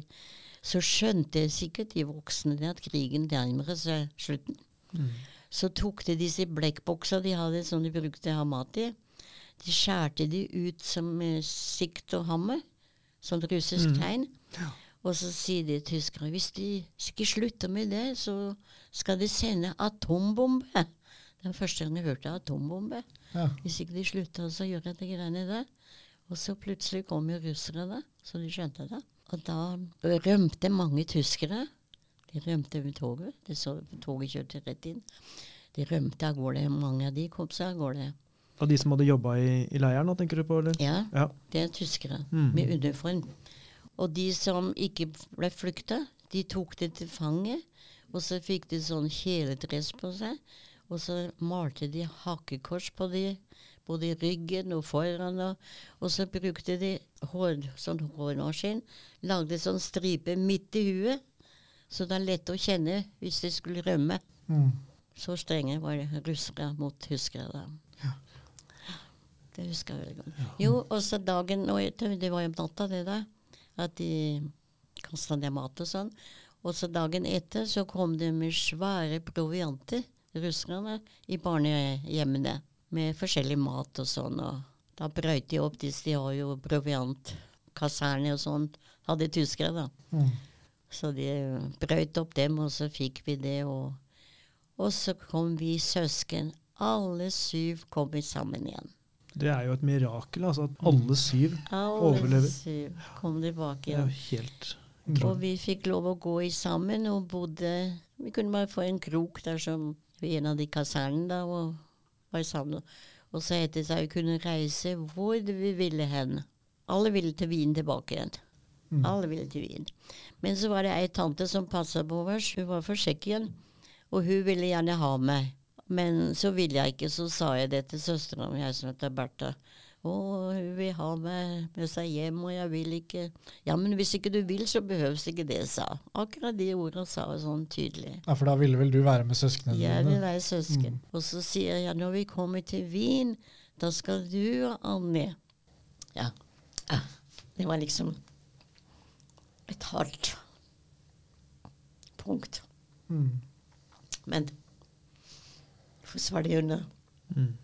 så skjønte sikkert de voksne at krigen nærmer seg slutten. Så tok de disse blekkboksa de hadde som de brukte å ha mat i. De skjærte de ut som med sikt og hammer, som et russisk Mm. tegn. Og så sier de tyskere hvis de ikke slutter med det, så skal de sende atombombe. Det var første gang jeg hørte atombombe. Ja. Hvis ikke de slutta å gjøre de greiene der. Og så plutselig kom jo russere da, så de skjønte det. Og da rømte mange tyskere. De rømte med toget. De så toget kjørte rett inn. De rømte av gårde. Mange av de kom seg av gårde. Og de som hadde jobba i, i leiren, tenker du på? eller? Ja, Ja. det er tyskere mm. med uniform. Og de som ikke ble flykta, de tok det til fanget. Og så fikk de sånn kjeledress på seg. Og så malte de hakekors på de, både i ryggen og foran. Og, og så brukte de hår, sånn hårmaskin. Lagde sånn stripe midt i huet. Så det er lett å kjenne hvis de skulle rømme. Mm. Så strenge var det russere mot tyskere da. Det husker jeg veldig godt. Jo, og så dagen og etter, det var jo natta det der, at de kasta ned mat og sånn. Og så dagen etter så kom de med svære provianter, russerne, i barnehjemmene. med forskjellig mat og sånn. og Da brøyt de opp disse, de har jo proviantkaserne og sånn, hadde tyskere, da. Mm. Så de brøyt opp dem, og så fikk vi det. Og, og så kom vi søsken. Alle syv kom vi sammen igjen. Det er jo et mirakel, altså at alle syv Alle Overlever. syv kom tilbake igjen. Det er jo helt Og vi fikk lov å gå i sammen og bodde Vi kunne bare få en krok der som i en av de kasernene da, og var sammen. Og så het det seg å kunne reise hvor vi ville hen. Alle ville til Wien tilbake igjen. Mm. Alle ville til Wien. Men så var det ei tante som passa på oss. Hun var for skjekk igjen. Og hun ville gjerne ha meg. Men så ville jeg ikke, så sa jeg det til søstera mi, som heter Bertha. Å, hun vil ha meg med seg hjem, og jeg vil ikke Ja, men hvis ikke du vil, så behøves ikke det, sa. Akkurat de ordene sa hun sånn tydelig. Ja, For da ville vel du være med søsknene Jeg vil dine? være søsken. Og så sier jeg når vi kommer til Wien, da skal du og Annie Ja. ja. Det var liksom et hardt punkt. Mm. Men for så var det unna. Mm.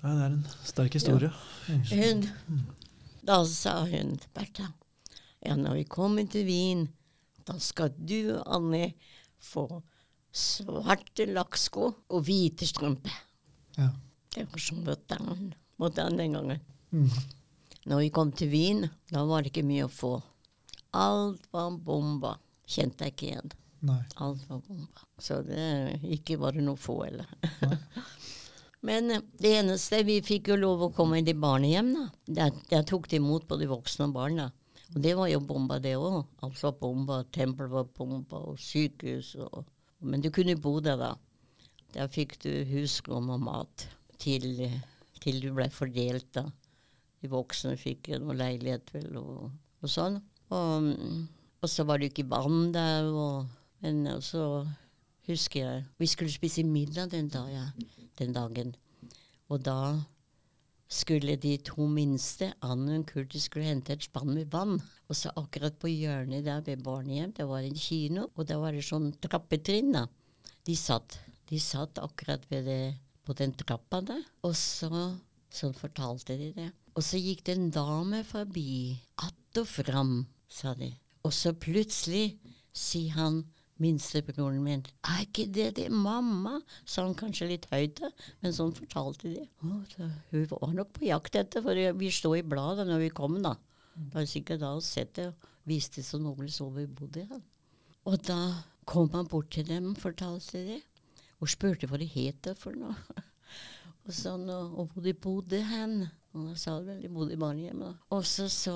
Nei, det er en sterk historie. Hun Da sa hun til Bertha Ja, når vi kommer til Wien, da skal du, Annie, få svarte lakksko og hvite strømper. Ja. Det var så moderne, moderne den gangen. Mm. Når vi kom til Wien, da var det ikke mye å få. Alt var bomba. Kjente jeg ikke igjen. Nei. Alt var bomba. Så det ikke var det noe få heller. <laughs> Men eh, det eneste Vi fikk jo lov å komme inn i barnehjem, da. Der, der tok de imot både voksne og barn. da. Og det var jo bomba, det òg. Alt var bomba. Tempel var bomba, og sykehus og Men du kunne bo der, da. Der fikk du husrom og mat til, til du ble fordelt, da. De voksne fikk noe leilighet, vel, og, og sånn. Og, og så var det jo ikke vann der, og, men så husker jeg Vi skulle spise middag den, dag, ja, den dagen. Og da skulle de to minste, Anne og Kurtis, skulle hente et spann med vann. Og så akkurat på hjørnet der ved barnehjem, det var en kino, og der var det sånn trappetrinn. da. De satt, de satt akkurat det, på den trappa der. Og så sånn fortalte de det. Og så gikk det en dame forbi, att og fram, sa de. Og så plutselig sier han minstebroren min. Er ikke det det mamma? sa han kanskje litt høyt, da, men sånn fortalte de. Hun var nok på jakt etter, for vi stod i bladet når vi kom, da. Var sikkert da og sett det, viste så noe så vi bodde her. Og da kom han bort til dem, fortalte de, og spurte hva de het for noe. <laughs> og sånn, og, og hvor de bodde hen. Og da sa de vel de bodde i barnehjemmet. Og så, så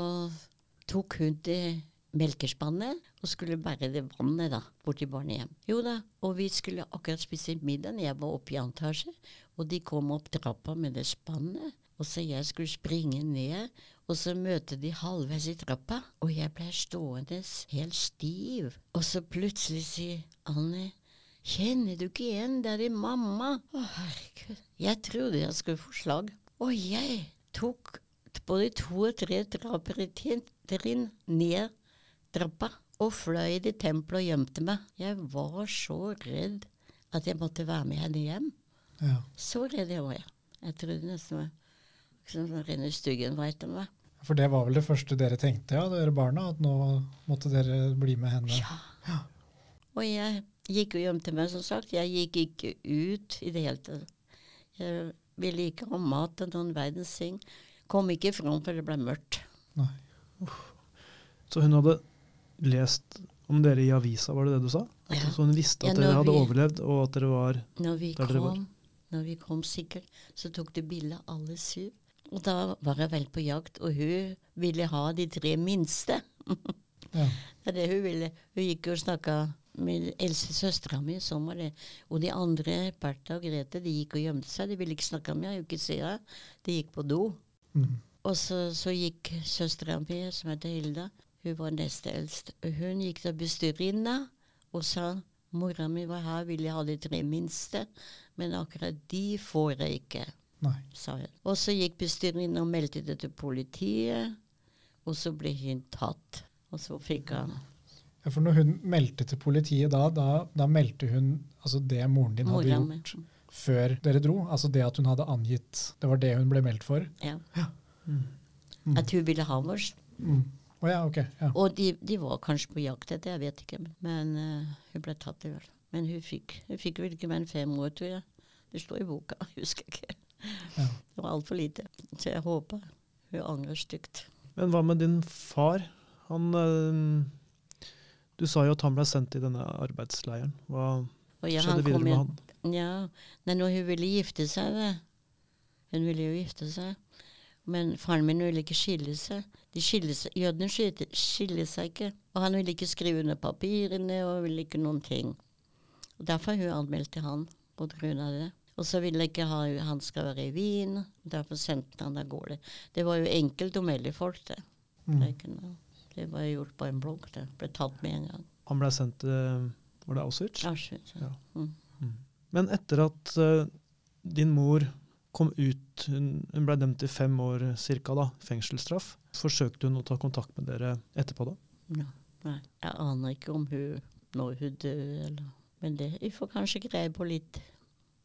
tok hun det melkespannet og skulle bære det vannet da, bort til barnehjem. Jo da, og vi skulle akkurat spise middag. Jeg var oppe i antasje, og de kom opp trappa med det spannet. Og så jeg skulle springe ned, og så møte de halvveis i trappa. Og jeg ble stående helt stiv. Og så plutselig sier Anne Kjenner du ikke igjen det er din mamma? Å, herregud. Jeg trodde jeg skulle få slag. Og jeg tok både to og tre trapper i trinn ned trappa og fløy til tempelet og gjemte meg. Jeg var så redd at jeg måtte være med henne hjem. Ja. Så redd jeg var jeg. Jeg trodde nesten liksom, var Renne Styggen var etter meg. For det var vel det første dere tenkte, ja, dere barna, at nå måtte dere bli med henne? Ja. Og jeg gikk og gjemte meg, som sagt. Jeg gikk ikke ut i det hele tatt. Jeg ville ikke ha mat og noen verdens ting. Kom ikke fram for det ble mørkt. Nei. Så hun hadde lest om dere i avisa, var det det du sa? Ja. Så hun visste Ja, at dere hadde vi- overlevd, og at dere var Når vi, Der dere var. når vi kom sikkert, så tok de bilde av alle syv. Og da var jeg vel på jakt, og hun ville ha de tre minste. Ja. Det er det hun ville. Hun gikk og snakka med eldste søstera mi, sånn var det. Og de andre, Bertha og Grete, de gikk og gjemte seg. De ville ikke snakke med meg, ikke se henne. De gikk på do. Mm. Og så, så gikk søstera mi, som heter Hilda, hun var neste eldst. Hun gikk til bestyrerinna og sa mora mi var her, ville ha de tre minste, men akkurat de får jeg ikke, Nei. sa hun. Og så gikk bestyrerinna og meldte det til politiet, og så ble hun tatt. Og så fikk han Ja, for når hun meldte til politiet da, da, da meldte hun altså det moren din hadde mora gjort før dere dro? Altså det at hun hadde angitt Det var det hun ble meldt for? Ja. ja. Mm. At hun ville ha oss. Mm. Å ja, okay, Ja. Og de, de var kanskje på jakt etter, jeg vet ikke. Men uh, hun ble tatt i hvert fall. Men hun fikk, hun fikk vel ikke mer enn fem år, tror jeg. Det står i boka, <laughs> jeg husker ikke. Ja. Det var altfor lite. Så jeg håper hun angrer stygt. Men hva med din far? Han eh, Du sa jo at han ble sendt i denne arbeidsleiren. Hva ja, skjedde han videre med han? Ja, nei, når hun ville gifte seg det. Hun ville jo gifte seg. Men faren min ville ikke skille seg. Jødene skiller, seg ikke. Og han ville ikke skrive under papirene og ville ikke noen ting. Og Derfor hun anmeldte han på grunn av det. Og så ville ikke ha, han skal være i Wien. Derfor sendte han av gårde. Det var jo enkelt å melde folk, det. Mm. Det, kunne, det var gjort på en blogg. Det ble tatt med en gang. Han ble sendt til Var det Auschwitz? Auschwitz. Ja. Mm. Men etter at uh, din mor kom ut, hun, ble dømt til fem år cirka da, fengselsstraff, forsøkte hun å ta kontakt med dere etterpå da? Ja, nei. Jeg aner ikke om hun når hun dør, eller Men det vi får kanskje greie på litt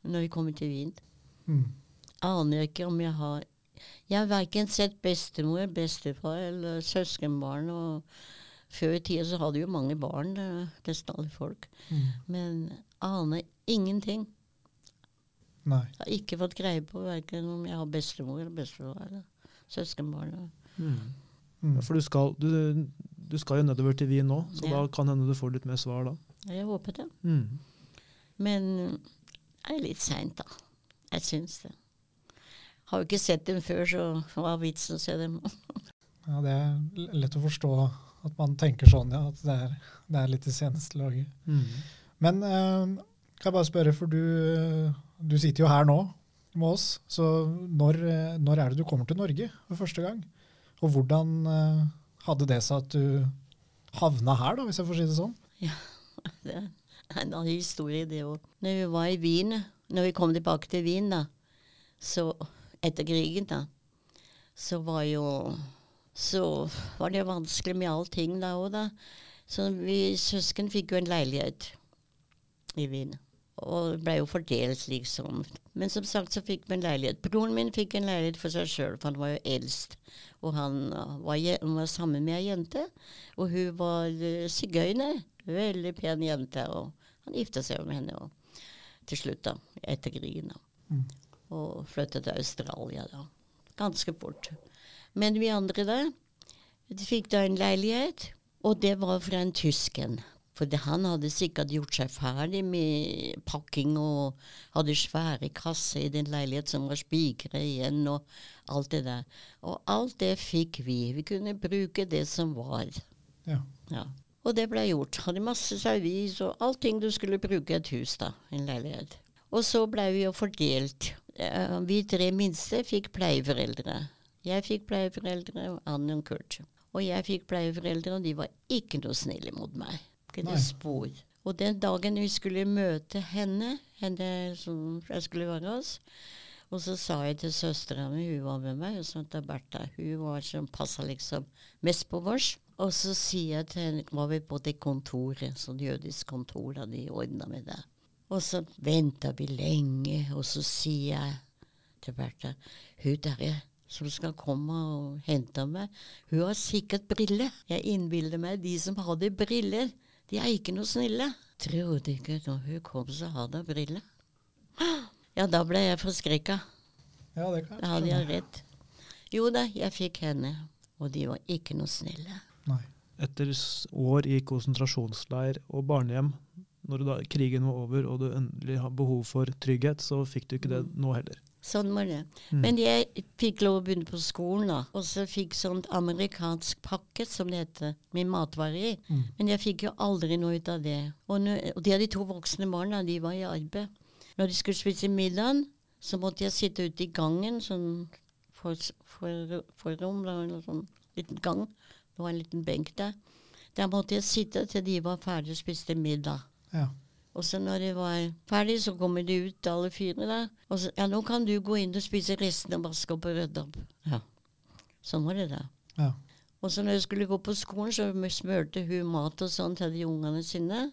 når vi kommer til Wien. Mm. Aner ikke om jeg har Jeg har verken sett bestemor, bestefar eller søskenbarn. og Før i tida så hadde jo mange barn, eh, nesten alle folk. Mm. Men aner ingenting. Nei. Jeg har ikke fått greie på verken om jeg har bestemor eller bestefar eller søskenbarn. Mm. Ja, for du skal, du, du skal jo nedover til Wien nå, så Ja. da kan hende du får litt mer svar da. Jeg håper det. Mm. Men det er litt seint, da. Jeg syns det. Har jo ikke sett dem før, så hva er vitsen å se dem? <laughs> Ja, det er lett å forstå at man tenker sånn, ja. At det er, det er litt i seneste laget. Mm. Men eh, kan jeg bare spørre, for du, du sitter jo her nå med oss. Så når, eh, når er det du kommer til Norge for første gang? Og hvordan eh, hadde det seg at du havna her, da, hvis jeg får si det sånn? Ja, <laughs> Det er en annen historie, det òg. Når vi var i Wien, når vi kom tilbake til Wien, da, så etter krigen, da, så var jo Så var det vanskelig med allting da òg, da. Så vi søsken fikk jo en leilighet i Wien. Og det ble jo fordelt, liksom. Men som sagt så fikk vi en leilighet. Broren min fikk en leilighet for seg sjøl, for han var jo eldst. Og han uh, var, han var sammen med ei jente, og hun var uh, sigøyner. Veldig pen jente. Og han gifta seg med henne og, til slutt, da. Etter krigen. Mm. Og flyttet til Australia, da. Ganske fort. Men vi andre der, de fikk da en leilighet, og det var fra en tysken. For han hadde sikkert gjort seg ferdig med pakking og hadde svære kasser i den leilighet som var spikra igjen, og alt det der. Og alt det fikk vi. Vi kunne bruke det som var. Ja. Ja. Og det ble gjort. Hadde masse servis og allting du skulle bruke et hus, da. En leilighet. Og så ble vi jo fordelt. Eh, Vi tre minste fikk pleieforeldre. Jeg fikk pleieforeldre, og Ann og Kurt. Og jeg fikk pleieforeldre, og de var ikke noe snille mot meg. Ikke Nei. spor. Og den dagen vi skulle møte henne, henne som jeg skulle være hos, og så sa jeg til søstera mi, hun var med meg, sa til Bertha, hun var som passa liksom mest på vårs. Og så sier jeg til henne, var vi på det kontoret, sånn jødisk kontor, da de ordna med det. Og så venta vi lenge, og så sier jeg til Bertha, hun derre som skal komme og hente meg, hun har sikkert briller. Jeg innbiller meg de som hadde briller, de er ikke noe snille. Trodde ikke når hun kom, så hadde hun briller. <gasps> Ja, da ble jeg forskrekka. ja, det kan Da hadde jeg redd. Jo da, jeg fikk henne, og de var ikke noe snille. Nei. Etter år i konsentrasjonsleir og barnehjem, når da krigen var over og du endelig har behov for trygghet, så fikk du ikke det nå heller. Sånn var det. Mm. Men jeg fikk lov å begynne på skolen, da. Og så fikk sånn amerikansk pakke, som det heter, med matvarer i. Mm. Men jeg fikk jo aldri noe ut av det. Og, nå- og de hadde to voksne barna, de var i arbeid. Når de skulle spise middagen, så måtte jeg sitte ute i gangen, sånn for, for, forrom, da, eller sånn liten gang. Det var en liten benk der. Der måtte jeg sitte til de var ferdig og spiste middag. Ja. Og så når de var ferdig, så kommer de ut, alle fire der. Og så Ja, nå kan du gå inn og spise resten og vaske opp og rydde opp. Ja. Sånn var det da. Ja. Og så når jeg skulle gå på skolen, så smørte hun mat og sånn til de ungene sine.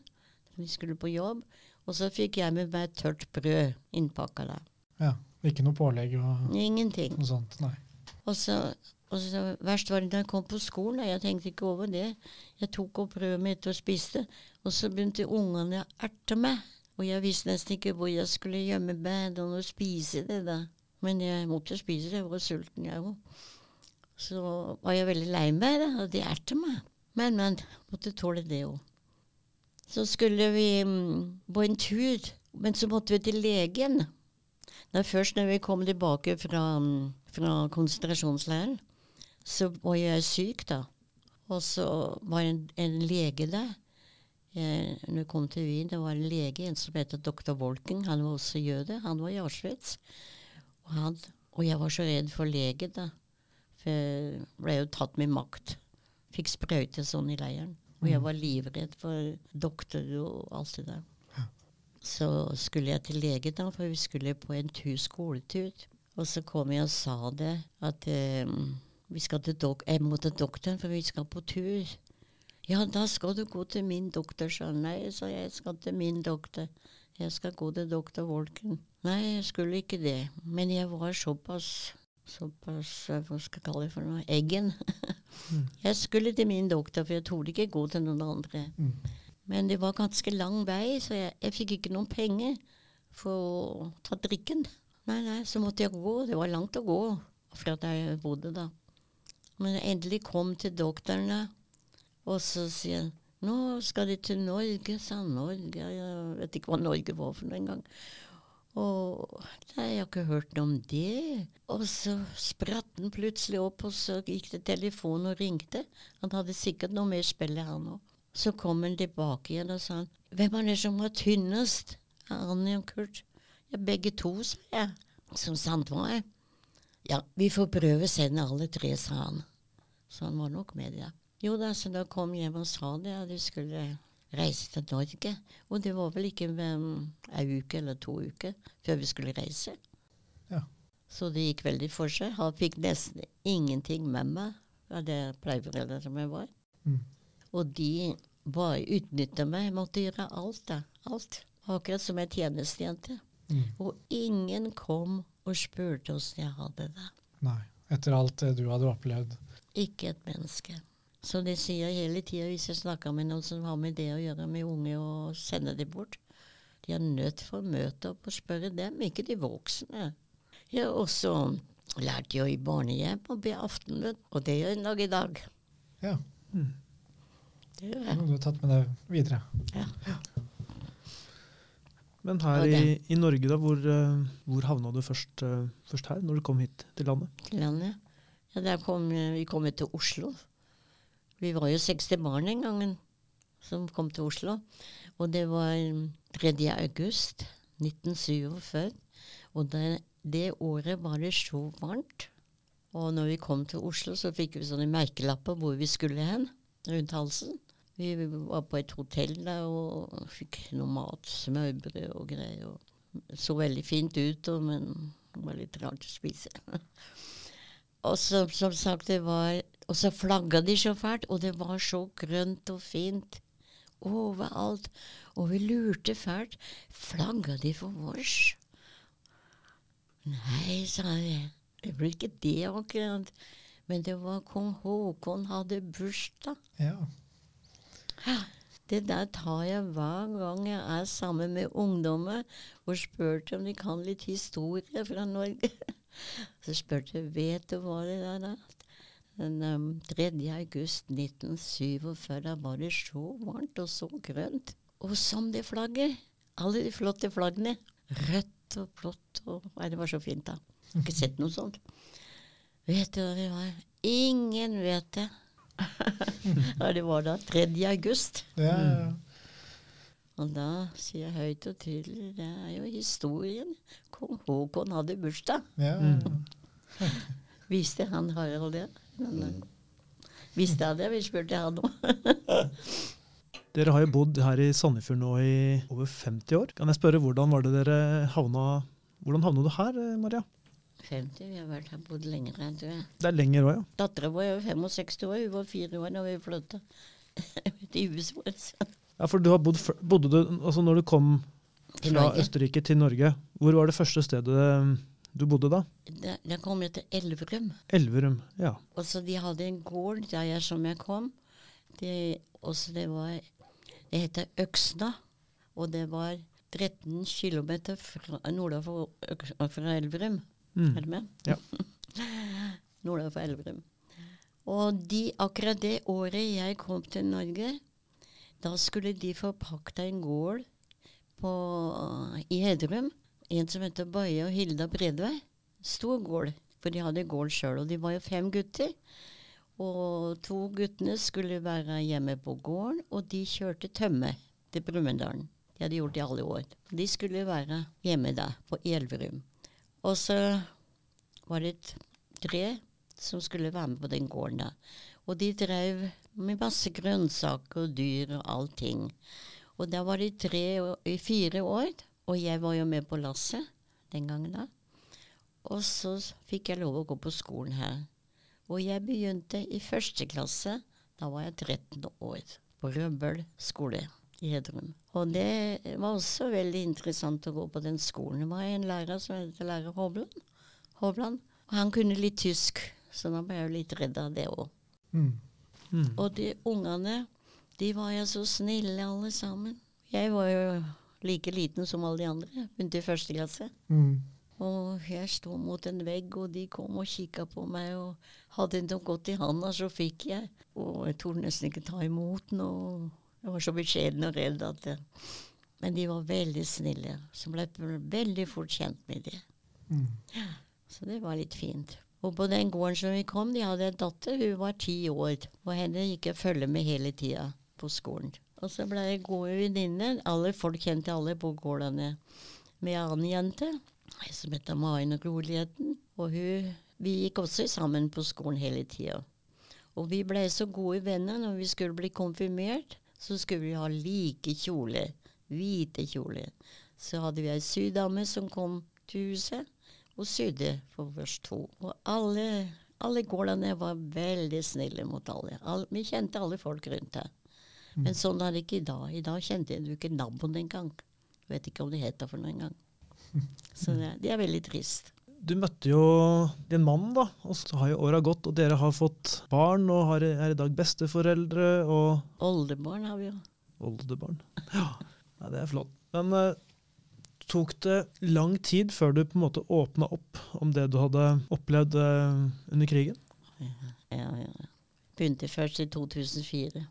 De skulle på jobb. Og så fikk jeg med meg tørt brød innpakka der. Ja. Ikke noe pålegg og Ingenting. noe sånt, nei. Og så, og så Verst var det da jeg kom på skolen. og Jeg tenkte ikke over det. Jeg tok opp brødet mitt og spiste. Og så begynte ungene å erte meg. Og jeg visste nesten ikke hvor jeg skulle gjemme meg og spise det. da. Men jeg måtte spise det. Jeg var sulten, jeg òg. Så var jeg veldig lei meg, da, og de erte meg. Men, men. Måtte tåle det òg. Så skulle vi mm, på en tur, men så måtte vi til legen. Er først når vi kom tilbake fra, mm, fra konsentrasjonsleiren, så var jeg syk, da. Og så var en, en lege der. Jeg, når jeg kom til Wien, det var en lege, en som heter doktor Wolken. Han var også jøde. Han var i Auschwitz. Og, han, og jeg var så redd for lege, da. For jeg ble jo tatt med makt. Fikk sprøyte sånn i leiren. Og jeg var livredd for doktor og alt det der. Så skulle jeg til lege, da, for vi skulle på en tur, skoletur. Og så kom jeg og sa det, at eh, vi skal til dok jeg må til doktoren, for vi skal på tur. Ja, da skal du gå til min doktor, sa han. Nei, sa jeg, skal til min doktor. Jeg skal gå til doktor Volken. Nei, jeg skulle ikke det. Men jeg var såpass Såpass, hva skal jeg kalle det for noe, eggen. <laughs> jeg skulle til min doktor, for jeg torde ikke gå til noen andre. Mm. Men det var ganske lang vei, så jeg, jeg fikk ikke noen penger for å ta drikken. Nei, nei, så måtte jeg gå. Det var langt å gå fra der jeg bodde da. Men jeg endelig kom til doktoren, da, og så sier han nå skal de til Norge, sa han. Norge, jeg vet ikke hva Norge var for noe engang. Og nei, jeg har ikke hørt noe om det. Og så spratt han plutselig opp, og så gikk det telefon og ringte. Han hadde sikkert noe mer spill, han òg. Så kom han tilbake igjen og sa han, hvem er det som var tynnest? Annie og Kurt. Ja, begge to, sa jeg. Som sant var jeg. Ja, vi får prøve sende alle tre, sa han. Så han var nok med, ja. Jo da, så da kom jeg hjem og sa det, at du skulle reise til Norge. Og det var vel ikke um, ei uke eller to uker før vi skulle reise. Ja. Så det gikk veldig for seg. Han fikk nesten ingenting med meg av det pleieforeldre som jeg var. Mm. Og de bare utnytta meg. Jeg måtte gjøre alt, da. Alt. Akkurat som ei tjenestejente. Mm. Og ingen kom og spurte åssen jeg hadde det. Nei. Etter alt det du hadde opplevd. Ikke et menneske. Så det sier jeg hele tida hvis jeg snakker med noen som har med det å gjøre med unge, og sender dem bort. De er nødt for å møte opp og spørre dem, ikke de voksne. Jeg har også lært jo i barnehjem å be aftenbønn, og det gjør jeg nok i dag. Ja. Det gjør jeg. du har tatt med deg videre. Ja. Men her i, i Norge, da, hvor, eh, hvor havna du først, eh, først her, når du kom hit til landet? til landet. Ja, der kom, vi kom til Oslo. Vi var jo 60 barn den gangen som kom til Oslo. Og det var 3. august 1947. Og det, det året var det så varmt. Og når vi kom til Oslo, så fikk vi sånne merkelapper hvor vi skulle hen, rundt halsen. Vi var på et hotell der og fikk noe mat, smørbrød og greier. Og så veldig fint ut, men det var litt rart å spise. <laughs> Og så, som sagt, det var Og så flagga de så fælt, og det var så grønt og fint overalt. Og vi lurte fælt. Flagga de for vårs? Nei, sa jeg. Det blir ikke det akkurat. Men det var kong Haakon hadde bursdag. Ja. Det der tar jeg hver gang jeg er sammen med ungdommer og spør om de kan litt historie fra Norge. <laughs> Så spurte jeg vet du hva det der er. Den um, 3. august 1947 da var det så varmt og så grønt. Og som det flagget. Alle de flotte flaggene. Rødt og blått og Nei, det var så fint, da. Ikke sett noe sånt. Vet du hva det var? Ingen vet det. <laughs> ja, det var da 3. august. Ja, ja, ja. Og da sier jeg høyt og tydelig, det er jo historien. Kong Haakon hadde bursdag. ja. <laughs> Visste han Harald det? Men, eh, visste jeg det? Vi spurte han òg. <laughs> Dere har jo bodd her i Sandefjord nå i over 50 år. Kan jeg spørre, hvordan var det dere havna Hvordan havna du her, eh, Maria? 50, vi har vært her bodd lenger enn du er. Det er lenger òg, ja. Dattera vår er jo 65 år, hun var fire år da vi flytta <laughs> til huset vårt. Ja, for du har bodd, bodde du, altså Når du kom fra. Østerrike til Norge. Hvor var det første stedet eh, du bodde da? Da, da kom jeg til Elverum. Elverum. Ja. Og så de hadde en gård der jeg som jeg kom. Det, også det var Det heter Øksna. Og det var 13 km nordafor fra Elverum. Mm. Er du med? Ja. <laughs> nordafor Elverum. Og de, akkurat det året jeg kom til Norge, da skulle de få pakta en gård på, i Hedrum. En som heter Baye og Hilda Bredvei. Stor gård, for de hadde gård sjøl. Og de var jo fem gutter. Og to guttene skulle være hjemme på gården, og de kjørte tømme til Brumunddalen. De hadde gjort det i alle år. De skulle være hjemme der, på Elverum. Og så var det tre som skulle være med på den gården der. Og de drev med masse grønnsaker og dyr og allting. Og da var de tre i fire år, og jeg var jo med på lasset den gangen da. Og så fikk jeg lov å gå på skolen her. Og jeg begynte i første klasse. Da var jeg 13 år. På Røbøl skole i Hedrum. Og det var også veldig interessant å gå på den skolen. Det var en lærer som het lærer Hovland. Hovland. Og han kunne litt tysk, så da ble jeg jo litt redd av det òg. Mm. Mm. Og de ungene, de var jo så snille alle sammen. Jeg var jo like liten som alle de andre. Begynte i første klasse. Mm. Og jeg sto mot en vegg, og de kom og kikka på meg. Og hadde noe godt i handa, så fikk jeg. Og jeg torde nesten ikke ta imot noe. Jeg var så beskjeden og redd at det. Men de var veldig snille. Så ble jeg veldig fort kjent med dem. Mm. Så det var litt fint. Og på den gården som vi kom, de hadde en datter, hun var ti år. Og henne gikk jeg følge med hele tida på skolen. Og så ble jeg gode venninner. Alle folk kjente alle på gårdene. Med en annen jente som heter Maren Roligheten. Og hun, vi gikk også sammen på skolen hele tida. Og vi ble så gode venner når vi skulle bli konfirmert. Så skulle vi ha like kjoler. Hvite kjoler. Så hadde vi ei sydame som kom til huset og sydde for oss to. Og alle, alle gårdene var veldig snille mot alle. All, vi kjente alle folk rundt her. Men sånn er det ikke i dag. I dag kjente jeg du ikke naboen engang. Vet ikke om det heter for noe engang. <laughs> Så det, det er veldig trist. Du møtte jo din mann, da, og så har jo åra gått, og dere har fått barn og har, er i dag besteforeldre og Oldebarn har vi jo. oldebarn. Ja, Nei, det er flott. Men uh, tok det lang tid før du på en måte åpna opp om det du hadde opplevd uh, under krigen? Ja, ja. Begynte først i 2004.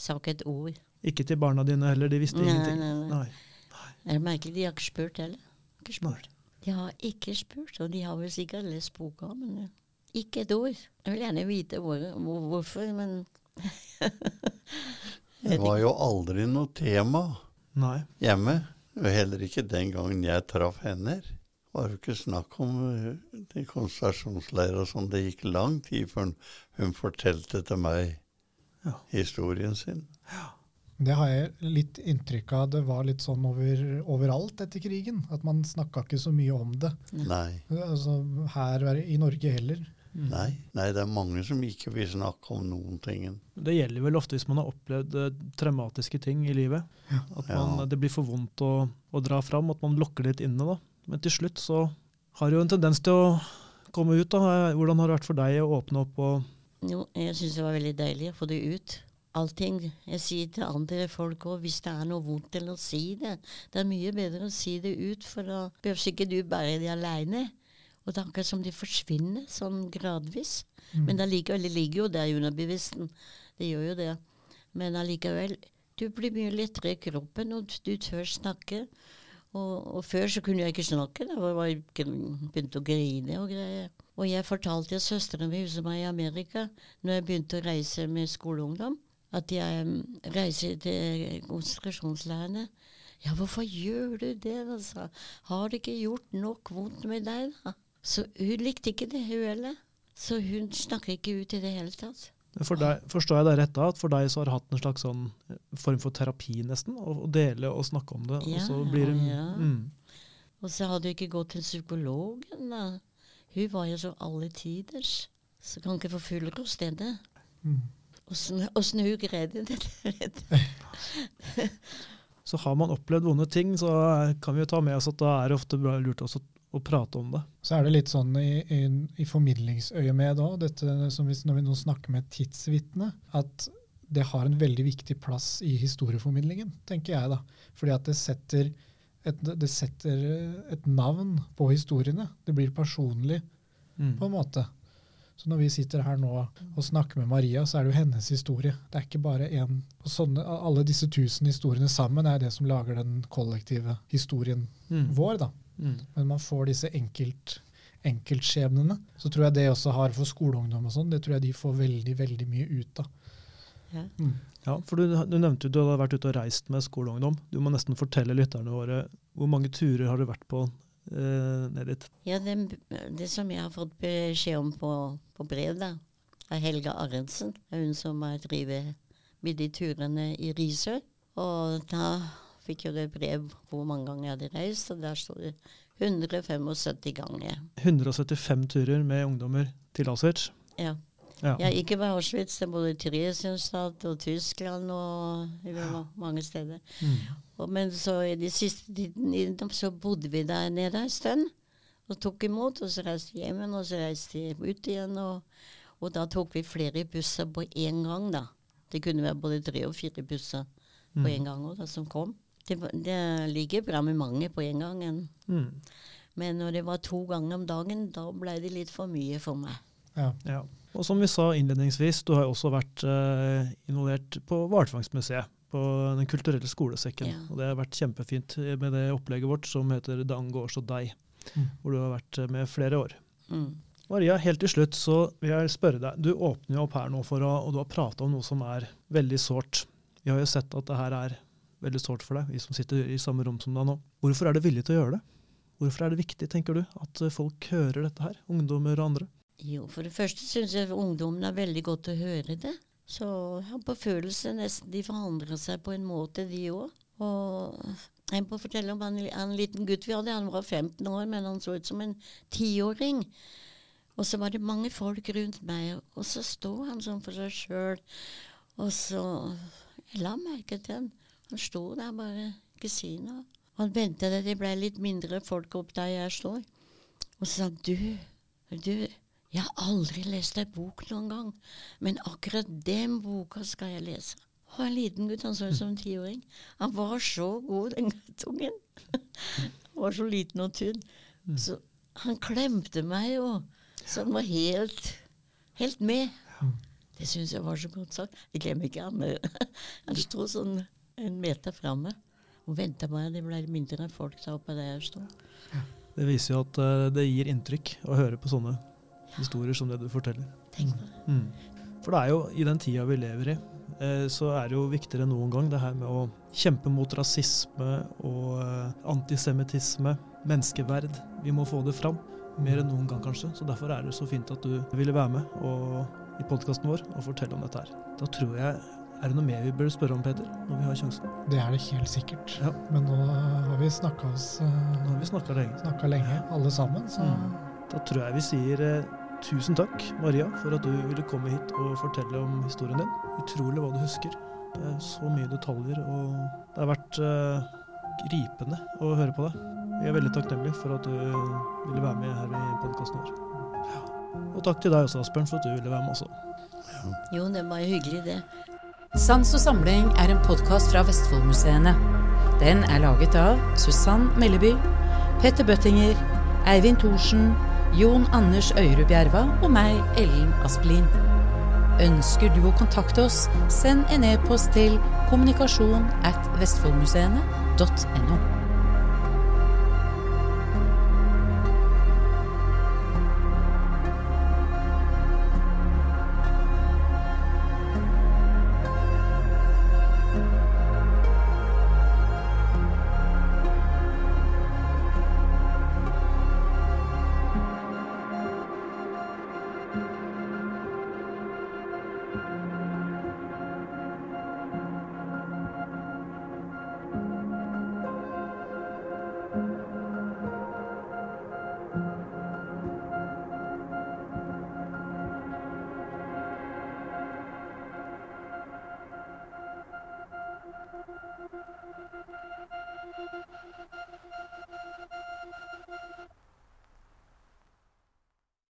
Sa ikke et ord. Ikke til barna dine heller, de visste Nei, ingenting? nei, nei. Nei. Er det merkelig? De har ikke spurt heller. Ikke spurt. De har ikke spurt, og de har vel sikkert lest boka, men eh, ikke et ord. Jeg vil gjerne vite hvor, hvor, hvorfor, men <laughs> Det var jo aldri noe tema Nei. hjemme. Og heller ikke den gangen jeg traff henne. Det Var jo ikke snakk om de konsentrasjonsleirer og sånn. Det gikk lang tid før hun, hun fortalte til meg Ja. historien sin. Det har jeg litt inntrykk av. Det var litt sånn over, overalt etter krigen. At man snakka ikke så mye om det. Nei. Altså, her i Norge heller. Nei. Nei, det er mange som ikke vil snakke om noen ting. Det gjelder vel ofte hvis man har opplevd eh, traumatiske ting i livet. At man, Ja. det blir for vondt å, å dra fram, at man lokker det litt inne. da. Men til slutt så har det jo en tendens til å komme ut. da. Hvordan har det vært for deg å åpne opp og jo, jeg syns det var veldig deilig å få det ut. Allting. Jeg sier til andre folk òg, hvis det er noe vondt, eller å si det. Det er mye bedre å si det ut, for da behøver ikke du bære det aleine. Og det er akkurat som de forsvinner, sånn gradvis. Men allikevel, det ligger jo der i underbevisstheten. Det gjør jo det. Men allikevel, du blir mye lettere i kroppen, og du tør snakke. Og, og før så kunne jeg ikke snakke. Da var jeg begynte å grine og greier. Og jeg fortalte søsteren min som er i Amerika, når jeg begynte å reise med skoleungdom, at jeg mm, reiser til konsentrasjonsleirene. Ja, hvorfor gjør du det? sa. Har det ikke gjort nok vondt med deg, da? Så hun likte ikke det, hun heller. Så hun snakker ikke ut i det hele tatt. For deg, Forstår jeg deg rett da, at for deg så har det hatt en slags sånn form for terapi, nesten? Å, å dele og snakke om det. og så Ja, blir det, ja. mm, Og så hadde du ikke gått til psykologen, da. Hun var jo så alle tiders. Så kan ikke få full rost stedet. Mm. Åssen hun greide det. <laughs> Så har man opplevd vonde ting, så kan vi jo ta med oss at da er det ofte lurt også å prate om det. Så er det litt sånn i, i, i formidlingsøyemed òg, når vi nå snakker med tidsvitne, at det har en veldig viktig plass i historieformidlingen, tenker jeg da. Fordi at det setter et, det setter et navn på historiene. Det blir personlig Mm. på en måte. Så når vi sitter her nå og snakker med Maria, så er det jo hennes historie. Det er ikke bare én. Sånne, alle disse tusen historiene sammen er det som lager den kollektive historien Mm. vår. da. Mm. Men man får disse enkelt, enkeltskjebnene. Så tror jeg det også har for skoleungdom og sånn, det tror jeg de får veldig, veldig mye ut av. Ja. Mm. Ja, for du, du nevnte jo du hadde vært ute og reist med skoleungdom. Du må nesten fortelle lytterne våre hvor mange turer har du vært på eh, ned dit? Ja, det, det som jeg har fått beskjed om på, på brev, da, av Helga Arendsen, er hun som har driver med de turene i Risør. Og da fikk jo det brev hvor mange ganger jeg hadde reist, og der står det 175 ganger. 175 turer med ungdommer til Auschwitz. Ja. Ja. ja ikke bare Auschwitz, det er både Theresienstadt og Tyskland og ja. mange steder. Mm. Og, men så i de siste tiden så bodde vi der nede en stund og tok imot. Og så reiste vi hjem igjen, og så reiste vi ut igjen. Og, og da tok vi flere busser på én gang, da. Det kunne være både tre og fire busser på Mm. gang også, da, som kom. Det, det ligger bra med mange på en gang. Mm. Men når det var to ganger om dagen, da ble det litt for mye for meg. Ja. Ja. Og som vi sa innledningsvis, du har også vært eh, involvert på hvalfangstmuseet. På Den kulturelle skolesekken. Ja. Og det har vært kjempefint med det opplegget vårt som heter 'Det angår også deg'. Mm. Hvor du har vært eh, med flere år. Mm. Maria, helt til slutt så vil jeg spørre deg. Du åpner jo opp her nå, for å, og du har prata om noe som er veldig sårt. Vi har jo sett at det her er veldig sårt for deg, vi som sitter i samme rom som deg nå. Hvorfor er du villig til å gjøre det? Hvorfor er det viktig, tenker du, at eh, folk hører dette her? Ungdommer og andre? Jo, for det første syns jeg ungdommen er veldig godt å høre det. Så jeg har på følelse nesten de forandrer seg på en måte, de òg. Og jeg må fortelle om en, en liten gutt vi hadde. Han var 15 år, men han så ut som en tiåring. Og så var det mange folk rundt meg, og så sto han sånn for seg sjøl. Og så Jeg la merke til han. Han sto der bare, ikke si noe. Han ventet til det ble litt mindre folk opp der jeg står. Og så sa han du, du, jeg har aldri lest ei bok noen gang, men akkurat den boka skal jeg lese. Og en liten gutt, han så ut som en tiåring. Han var så god, den guttungen. Han var så liten og tynn. Så han klemte meg, jo, så han var helt, helt med. Det syns jeg var så godt sagt. Jeg glemmer ikke han. Han sto sånn en meter framme og venta bare det ble mindre folk der oppe der jeg sto. Det viser jo at uh, det gir inntrykk å høre på sånne historier som det du forteller. Tenk på det. Mm. For det er jo i den tida vi lever i, uh, så er det jo viktigere enn noen gang det her med å kjempe mot rasisme og uh, antisemittisme, menneskeverd. Vi må få det fram. Mer enn noen gang, kanskje. Så derfor er det så fint at du ville være med og, i podkasten vår og fortelle om dette her. Da tror jeg Er det noe mer vi bør spørre om, Peter, når vi har sjansen? Det er det helt sikkert. Ja. Men nå har vi snakka oss Nå uh, har vi snakka lenge. snakka lenge, alle sammen. Så Mm. Da tror jeg vi sier uh, tusen takk, Maria, for at du ville komme hit og fortelle om historien din. Utrolig hva du husker. Det er så mye detaljer, og det har vært uh, gripende å høre på deg. Vi er veldig takknemlige for at du ville være med her i podkasten vår. Ja. Og takk til deg også, Asbjørn, for at du ville være med også. Jo, det var hyggelig, det. Sans og samling er en podkast fra Vestfoldmuseene. Den er laget av Susann Melleby, Petter Bøttinger, Eivind Thorsen, Jon Anders Øyrup Bjerva og meg, Ellen Asplin. Ønsker du å kontakte oss, send en e-post til kommunikasjon at vestfoldmuseene.no.